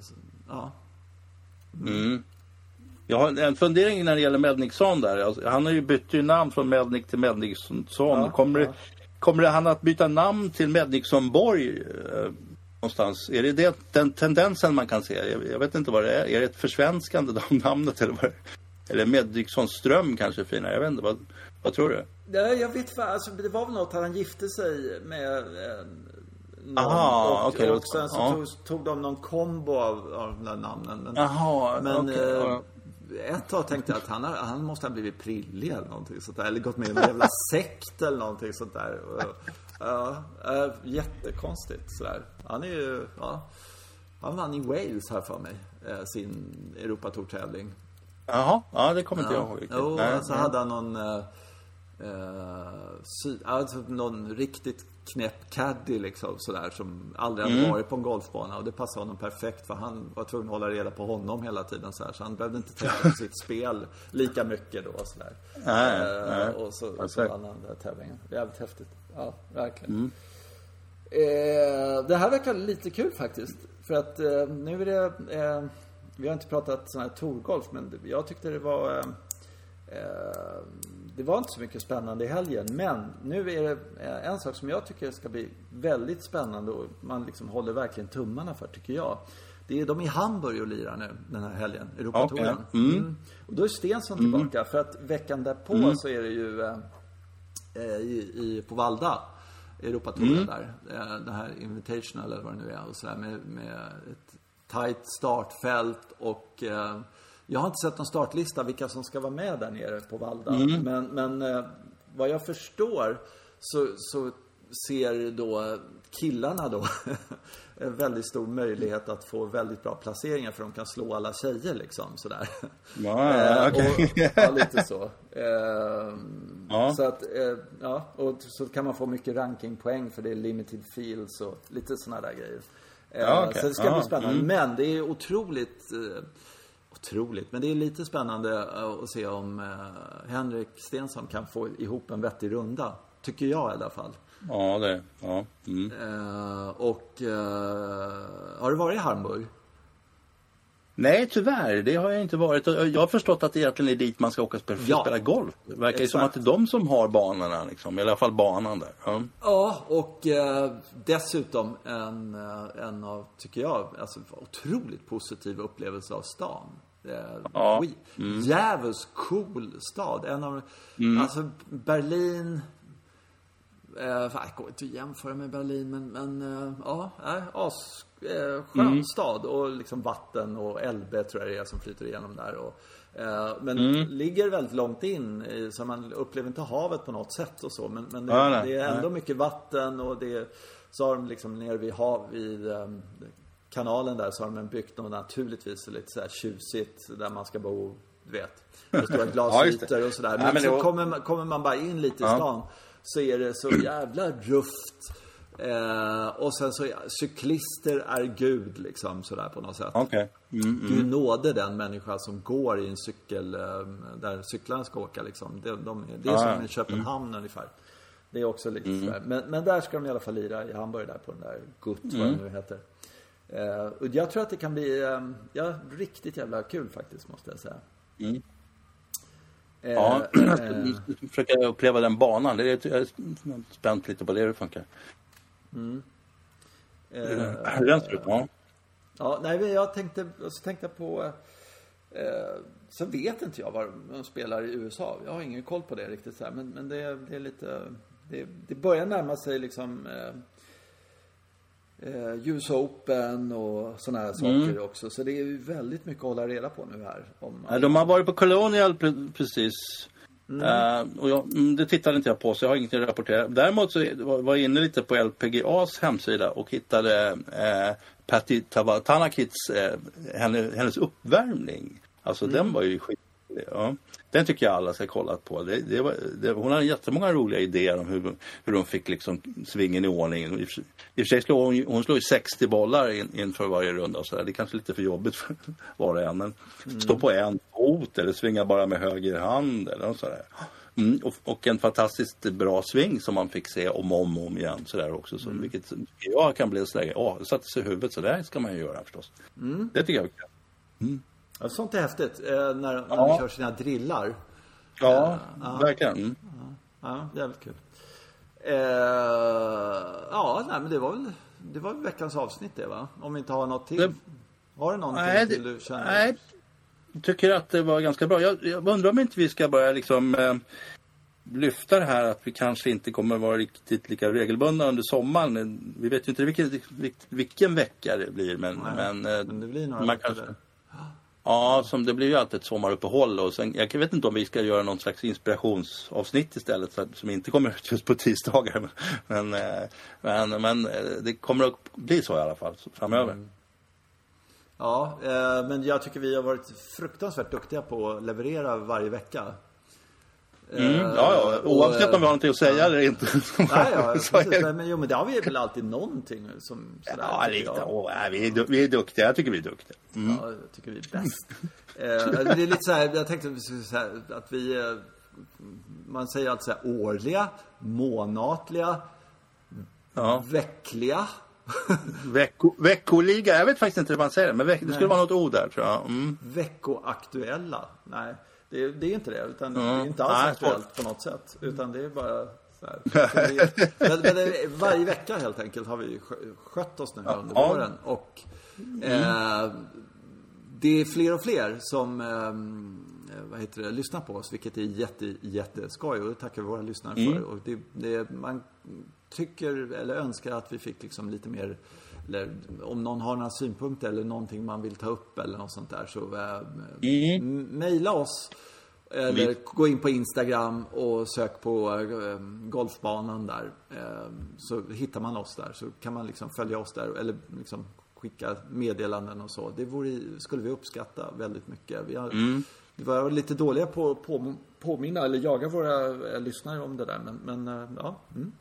så, ja. Mm. Jag har en fundering när det gäller Medniksson där. Alltså, han har ju bytt ju namn från Mednik till Medniksson. Ja, kommer, ja. kommer han att byta namn till Medniksson Borg eh, någonstans. Är det, det den tendensen man kan se? Jag, jag, vet inte vad det är. Är det ett försvenskande av <laughs> namnet eller vad Eller Medriksson Ström kanske finare. Jag vet inte. Vad, vad tror du? Ja, jag vet vad, alltså, det var väl något att han gifte sig med eh, någon. Aha, och, okej, och sen så ja. tog, tog de någon kombo av, av de där namnen. Men, Jaha, men okej, eh, ja. ett tag tänkte jag att han, har, han måste ha blivit prillig eller någonting sånt där. Eller gått med i någon jävla sekt eller någonting sånt där. Ja, eh, jättekonstigt sådär. Han är ju, ja. Han vann i Wales här för mig. eh, Sin Europatour-tävling. Jaha, ja det kommer inte jag ihåg riktigt. Jo, Nej, så nej. hade han någon... Eh, eh, sy, alltså någon riktigt knäpp caddy liksom sådär som aldrig hade Mm. varit på en golfbana och det passade honom perfekt för han var tvungen att hålla reda på honom hela tiden så här så han behövde inte tänka på sitt spel lika mycket då och sådär. Nej, Eh, nej. Och så, och så vann han den där tävlingen. Jävligt häftigt. Ja, verkligen. Mm. Eh, det här verkar lite kul faktiskt. För att eh, nu är det... Eh, vi har inte pratat sån här tourgolf, men jag tyckte det var... Det var inte så mycket spännande i helgen. Men nu är det eh, en sak som jag tycker ska bli väldigt spännande och man liksom håller verkligen tummarna för, tycker jag. Det är de i Hamburg och lirar nu den här helgen, Europatouren. Okej. Mm. Mm. Och då är Stensson tillbaka, för att veckan därpå så är det ju eh, eh, i, i, på Valda. Europatouren där. Eh, Den här Invitational eller vad det nu är. Och så där, med, med ett tight startfält och eh, jag har inte sett någon startlista vilka som ska vara med där nere på Valda. Men, men eh, vad jag förstår så, så ser då killarna då <laughs> en väldigt stor möjlighet att få väldigt bra placeringar för de kan slå alla tjejer liksom sådär. Ja, <laughs> Eh, okej. och, ja, lite så. <laughs> Ehm, Ja. Så att, eh, ja, och så kan man få mycket rankingpoäng för det är limited fields och lite sådana där grejer. Ja, okej. Så det ska Ja, bli spännande. mm. Men det är otroligt, otroligt, men det är lite spännande eh, att se om eh, Henrik Stensson kan få ihop en vettig runda. Tycker jag i alla fall. Ja, det. Ja. Mm. Eh, och eh, har du varit i Hamburg? Nej, tyvärr. Det har jag inte varit. Jag har förstått att det egentligen är dit man ska åka och spela, Ja. spela golf. Det verkar ju som att det är de som har banorna, liksom. i alla fall banan där. Ja. Ja, och eh, dessutom en, en av, tycker jag, alltså otroligt positiv upplevelse av stan. Eh, Ja. skit- Djävulskt cool stad. En av, alltså Berlin, eh, jag går inte att jämföra med Berlin, men, men eh, ja, äh, as, eh, skön stad. Och liksom vatten och Elbe tror jag det är som flyter igenom där. Och, eh, men ligger väldigt långt in, så man upplever inte havet på något sätt och så. Men, men det, Ja, det är ändå nej. mycket vatten och det så har de liksom nere vid hav, vid um, kanalen där så har de byggt något naturligtvis lite så här tjusigt där man ska bo, du vet. Med stora <laughs> glasytor och sådär. Ja, Men, men så var- kommer, man, kommer man bara in lite i Ja. stan så är det så jävla rufft. Eh, och sen så, ja, cyklister är gud liksom sådär på något sätt. Okej. Mm. Gud nåde den människa som går i en cykel eh, där cyklarna ska åka liksom. Det, de, det är Ja, som ja. i Köpenhamn ungefär. Det är också lite Mm. sådär. Men, men där ska de i alla fall lira i Hamburg där på den där Gutt, vad Mm. det nu heter. Eh, och jag tror att det kan bli, eh, ja, riktigt jävla kul faktiskt måste jag säga. Mm. Eh, Ja, jag ska eh, försöka uppleva den banan. Det är, jag är spänt lite på det hur det funkar. eh, Hur den ser ut? Ja. Ja, nej jag tänkte, så tänkte jag på eh, Så vet inte jag var de spelar i USA. Jag har ingen koll på det riktigt så här, men, men det, det är lite det, det börjar närma sig liksom eh, eh, US Open och sådana här saker också. Så det är ju väldigt mycket att hålla reda på nu här. Om Ja, De har varit på Colonial pre- precis. Eh, och jag, mm, det tittade inte jag på så jag har ingenting att rapportera. Däremot så var jag inne lite på LPGAs hemsida och hittade eh, Patti Tavanakits, eh, henne, hennes uppvärmning. Alltså den var ju skit. Ja. Den tycker jag alla ska kolla på. Det, det var, det, hon hade jättemånga roliga idéer om hur, hur de fick liksom svingen i ordning. I och för- sig slår hon, hon slår ju 60 bollar in, inför varje runda och så där. Det är kanske lite för jobbigt för <laughs> var och en. Men stå på en fot eller svinga bara med höger hand eller något sådär. Mm, och, och en fantastiskt bra sving som man fick se om och om, om igen sådär också. Så, Vilket jag kan bli sådär, ja, det satte sig i huvudet. Så där ska man ju göra förstås. Det tycker jag är kul. Ja, sånt är häftigt. Eh, när när Ja. de kör sina drillar. Ja, verkligen. Mm. Ja, jävligt kul. Eh, ja, nej men det var väl det var veckans avsnitt det va? Om vi inte har något till. Det- Har du någonting Nej, till du känner? nej, jag tycker att det var ganska bra. Jag, jag undrar om inte vi ska börja liksom... Eh, lyfta det här att vi kanske inte kommer vara riktigt lika regelbundna under sommaren. Vi vet ju inte vilken, vilken vecka det blir men, Nej, men, eh, men det blir några man kanske. Ja, som det blir ju alltid ett sommaruppehåll och sen, jag vet inte om vi ska göra någon slags inspirationsavsnitt istället så att, som inte kommer ut <laughs> just på tisdagar. Men, men, eh, men eh, det kommer att bli så i alla fall framöver. Mm. Ja, eh, men jag tycker vi har varit fruktansvärt duktiga på att leverera varje vecka. Mm, Eh, ja, ja, och, oavsett om vi har någonting att säga eller inte. <laughs> Ja, Så är precis. Men, jo, men det har vi väl alltid någonting som sådär, Ja, lite. Åh, vi, är, vi är duktiga. Jag tycker vi är duktiga. Mm. Ja, jag tycker vi är bäst. eh, det är lite så här, jag tänkte att vi skulle säga att vi, eh, man säger alltid så här årliga, månatliga, Ja. veckliga. <laughs> Vecko, veckoliga, jag vet faktiskt inte hur man säger det, men veck, det skulle vara något ord där tror jag. Mm. Veckoaktuella. Nej, det, är- det är inte det. Utan det är Mm. inte alls Nej, aktuellt på något sätt. Utan det är bara <laughs> det, men, men det, varje vecka helt enkelt har vi skö- skött oss nu här under Ja. Mm. våren. Och eh, det är fler och fler som eh, vad heter det, lyssnar på oss, vilket är jätte, jätteskoj. Och det tackar vi våra lyssnare Mm. för. Och det, det, man tycker, eller önskar att vi fick liksom lite mer eller om någon har några synpunkter eller någonting man vill ta upp eller något sånt där så eh, m- mejla oss. Eller Vi- gå in på Instagram och sök på eh, golfbanan där. Eh, så hittar man oss där. Så kan man liksom följa oss där eller liksom skicka meddelanden och så. Det vore, skulle vi uppskatta väldigt mycket. Vi har, Vi var lite dåliga på att på, påminna eller jaga våra eh, lyssnare om det där. Men, men eh, ja. Mm.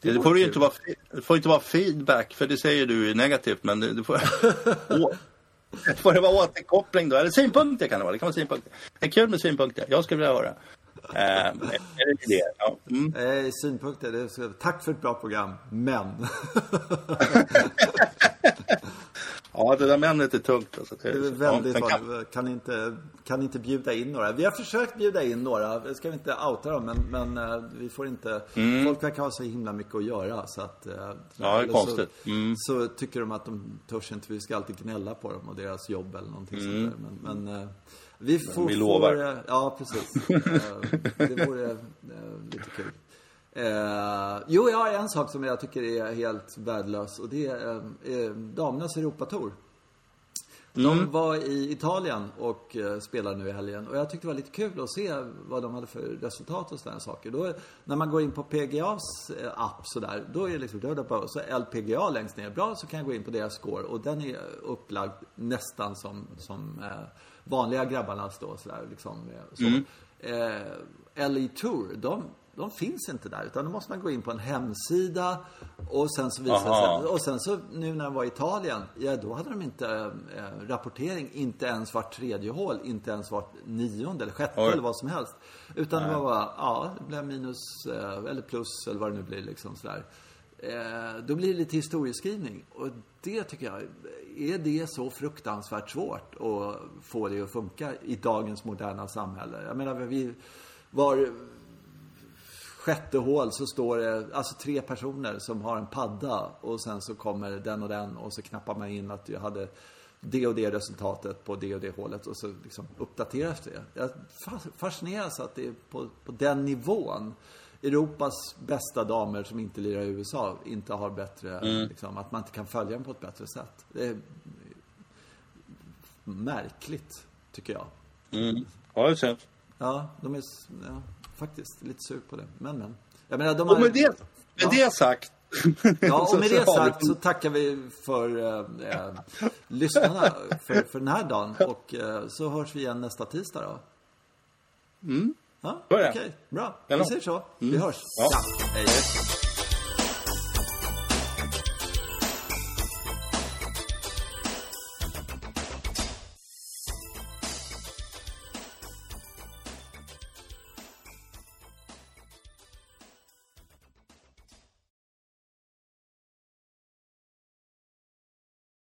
Det, vore får inte vara, det får inte vara feedback, för det säger du är negativt, men det, det får, <laughs> Å- får det vara återkoppling då? Eller synpunkter kan det vara, det kan vara synpunkter. Det är kul med synpunkter, jag skulle vilja höra. Eh, är det det? Ja. Mm. Eh, synpunkter, det är tack för ett bra program, men. <laughs> <laughs> ja, det där männet är tungt. Alltså. Det är väldigt ja, kan. Kan inte, kan inte bjuda in några. Vi har försökt bjuda in några. Det ska vi inte outa dem, men, men eh, vi får inte. Folk verkar ha så himla mycket att göra. Så att, eh, Mm. Ja, det är konstigt. Så, Mm. så tycker de att de törs inte. Vi ska alltid gnälla på dem och deras jobb eller någonting sånt där. Men, men eh, vi får... Mm. vi lovar. Får, ja, precis. <laughs> Det vore lite kul. Eh, jo, jag har en sak som jag tycker är helt värdelös och det är eh, damernas Europatour. De var i Italien och eh, spelade nu i helgen. Och jag tyckte det var lite kul att se vad de hade för resultat och sådana saker. Då, när man går in på PGAs eh, app sådär, då är det liksom, det bara, så LPGA längst ner. Bra, så kan jag gå in på deras score. Och den är upplagd nästan som, som eh, vanliga grabbarnas då sådär liksom. eh, Så. Eh, LE Tour, de, de finns inte där. Utan då måste man gå in på en hemsida och sen så visar Aha. sig, och sen så nu när de var i Italien, ja då hade de inte eh, rapportering, inte ens vart tredje hål, inte ens vart nionde eller sjätte Oj. eller vad som helst. Utan det var bara, ja, det blev minus eh, eller plus eller vad det nu blir liksom sådär. Eh, då blir det lite historieskrivning. Och det tycker jag, är det så fruktansvärt svårt att få det att funka i dagens moderna samhälle? Jag menar, vi var sjätte hål så står det alltså tre personer som har en padda och sen så kommer den och den och så knappar man in att jag hade det och det resultatet på det och det hålet och så liksom uppdateras det. Jag fas- fascineras att det är på, på den nivån. Europas bästa damer som inte lirar i USA inte har bättre, liksom, att man inte kan följa dem på ett bättre sätt. Det är märkligt, tycker jag. mm. Ja, det känns. Ja, de är ja, faktiskt lite sur på det. Men, men. Jag menar, de. Och med det, med det sagt. Ja, och med <laughs> det sagt så tackar vi för eh, eh, lyssnarna för, för den här dagen. Och eh, så hörs vi igen nästa tisdag då. Mm. Ja, okej. det. Bra. Vi säger så. Vi hörs. Ja. hej.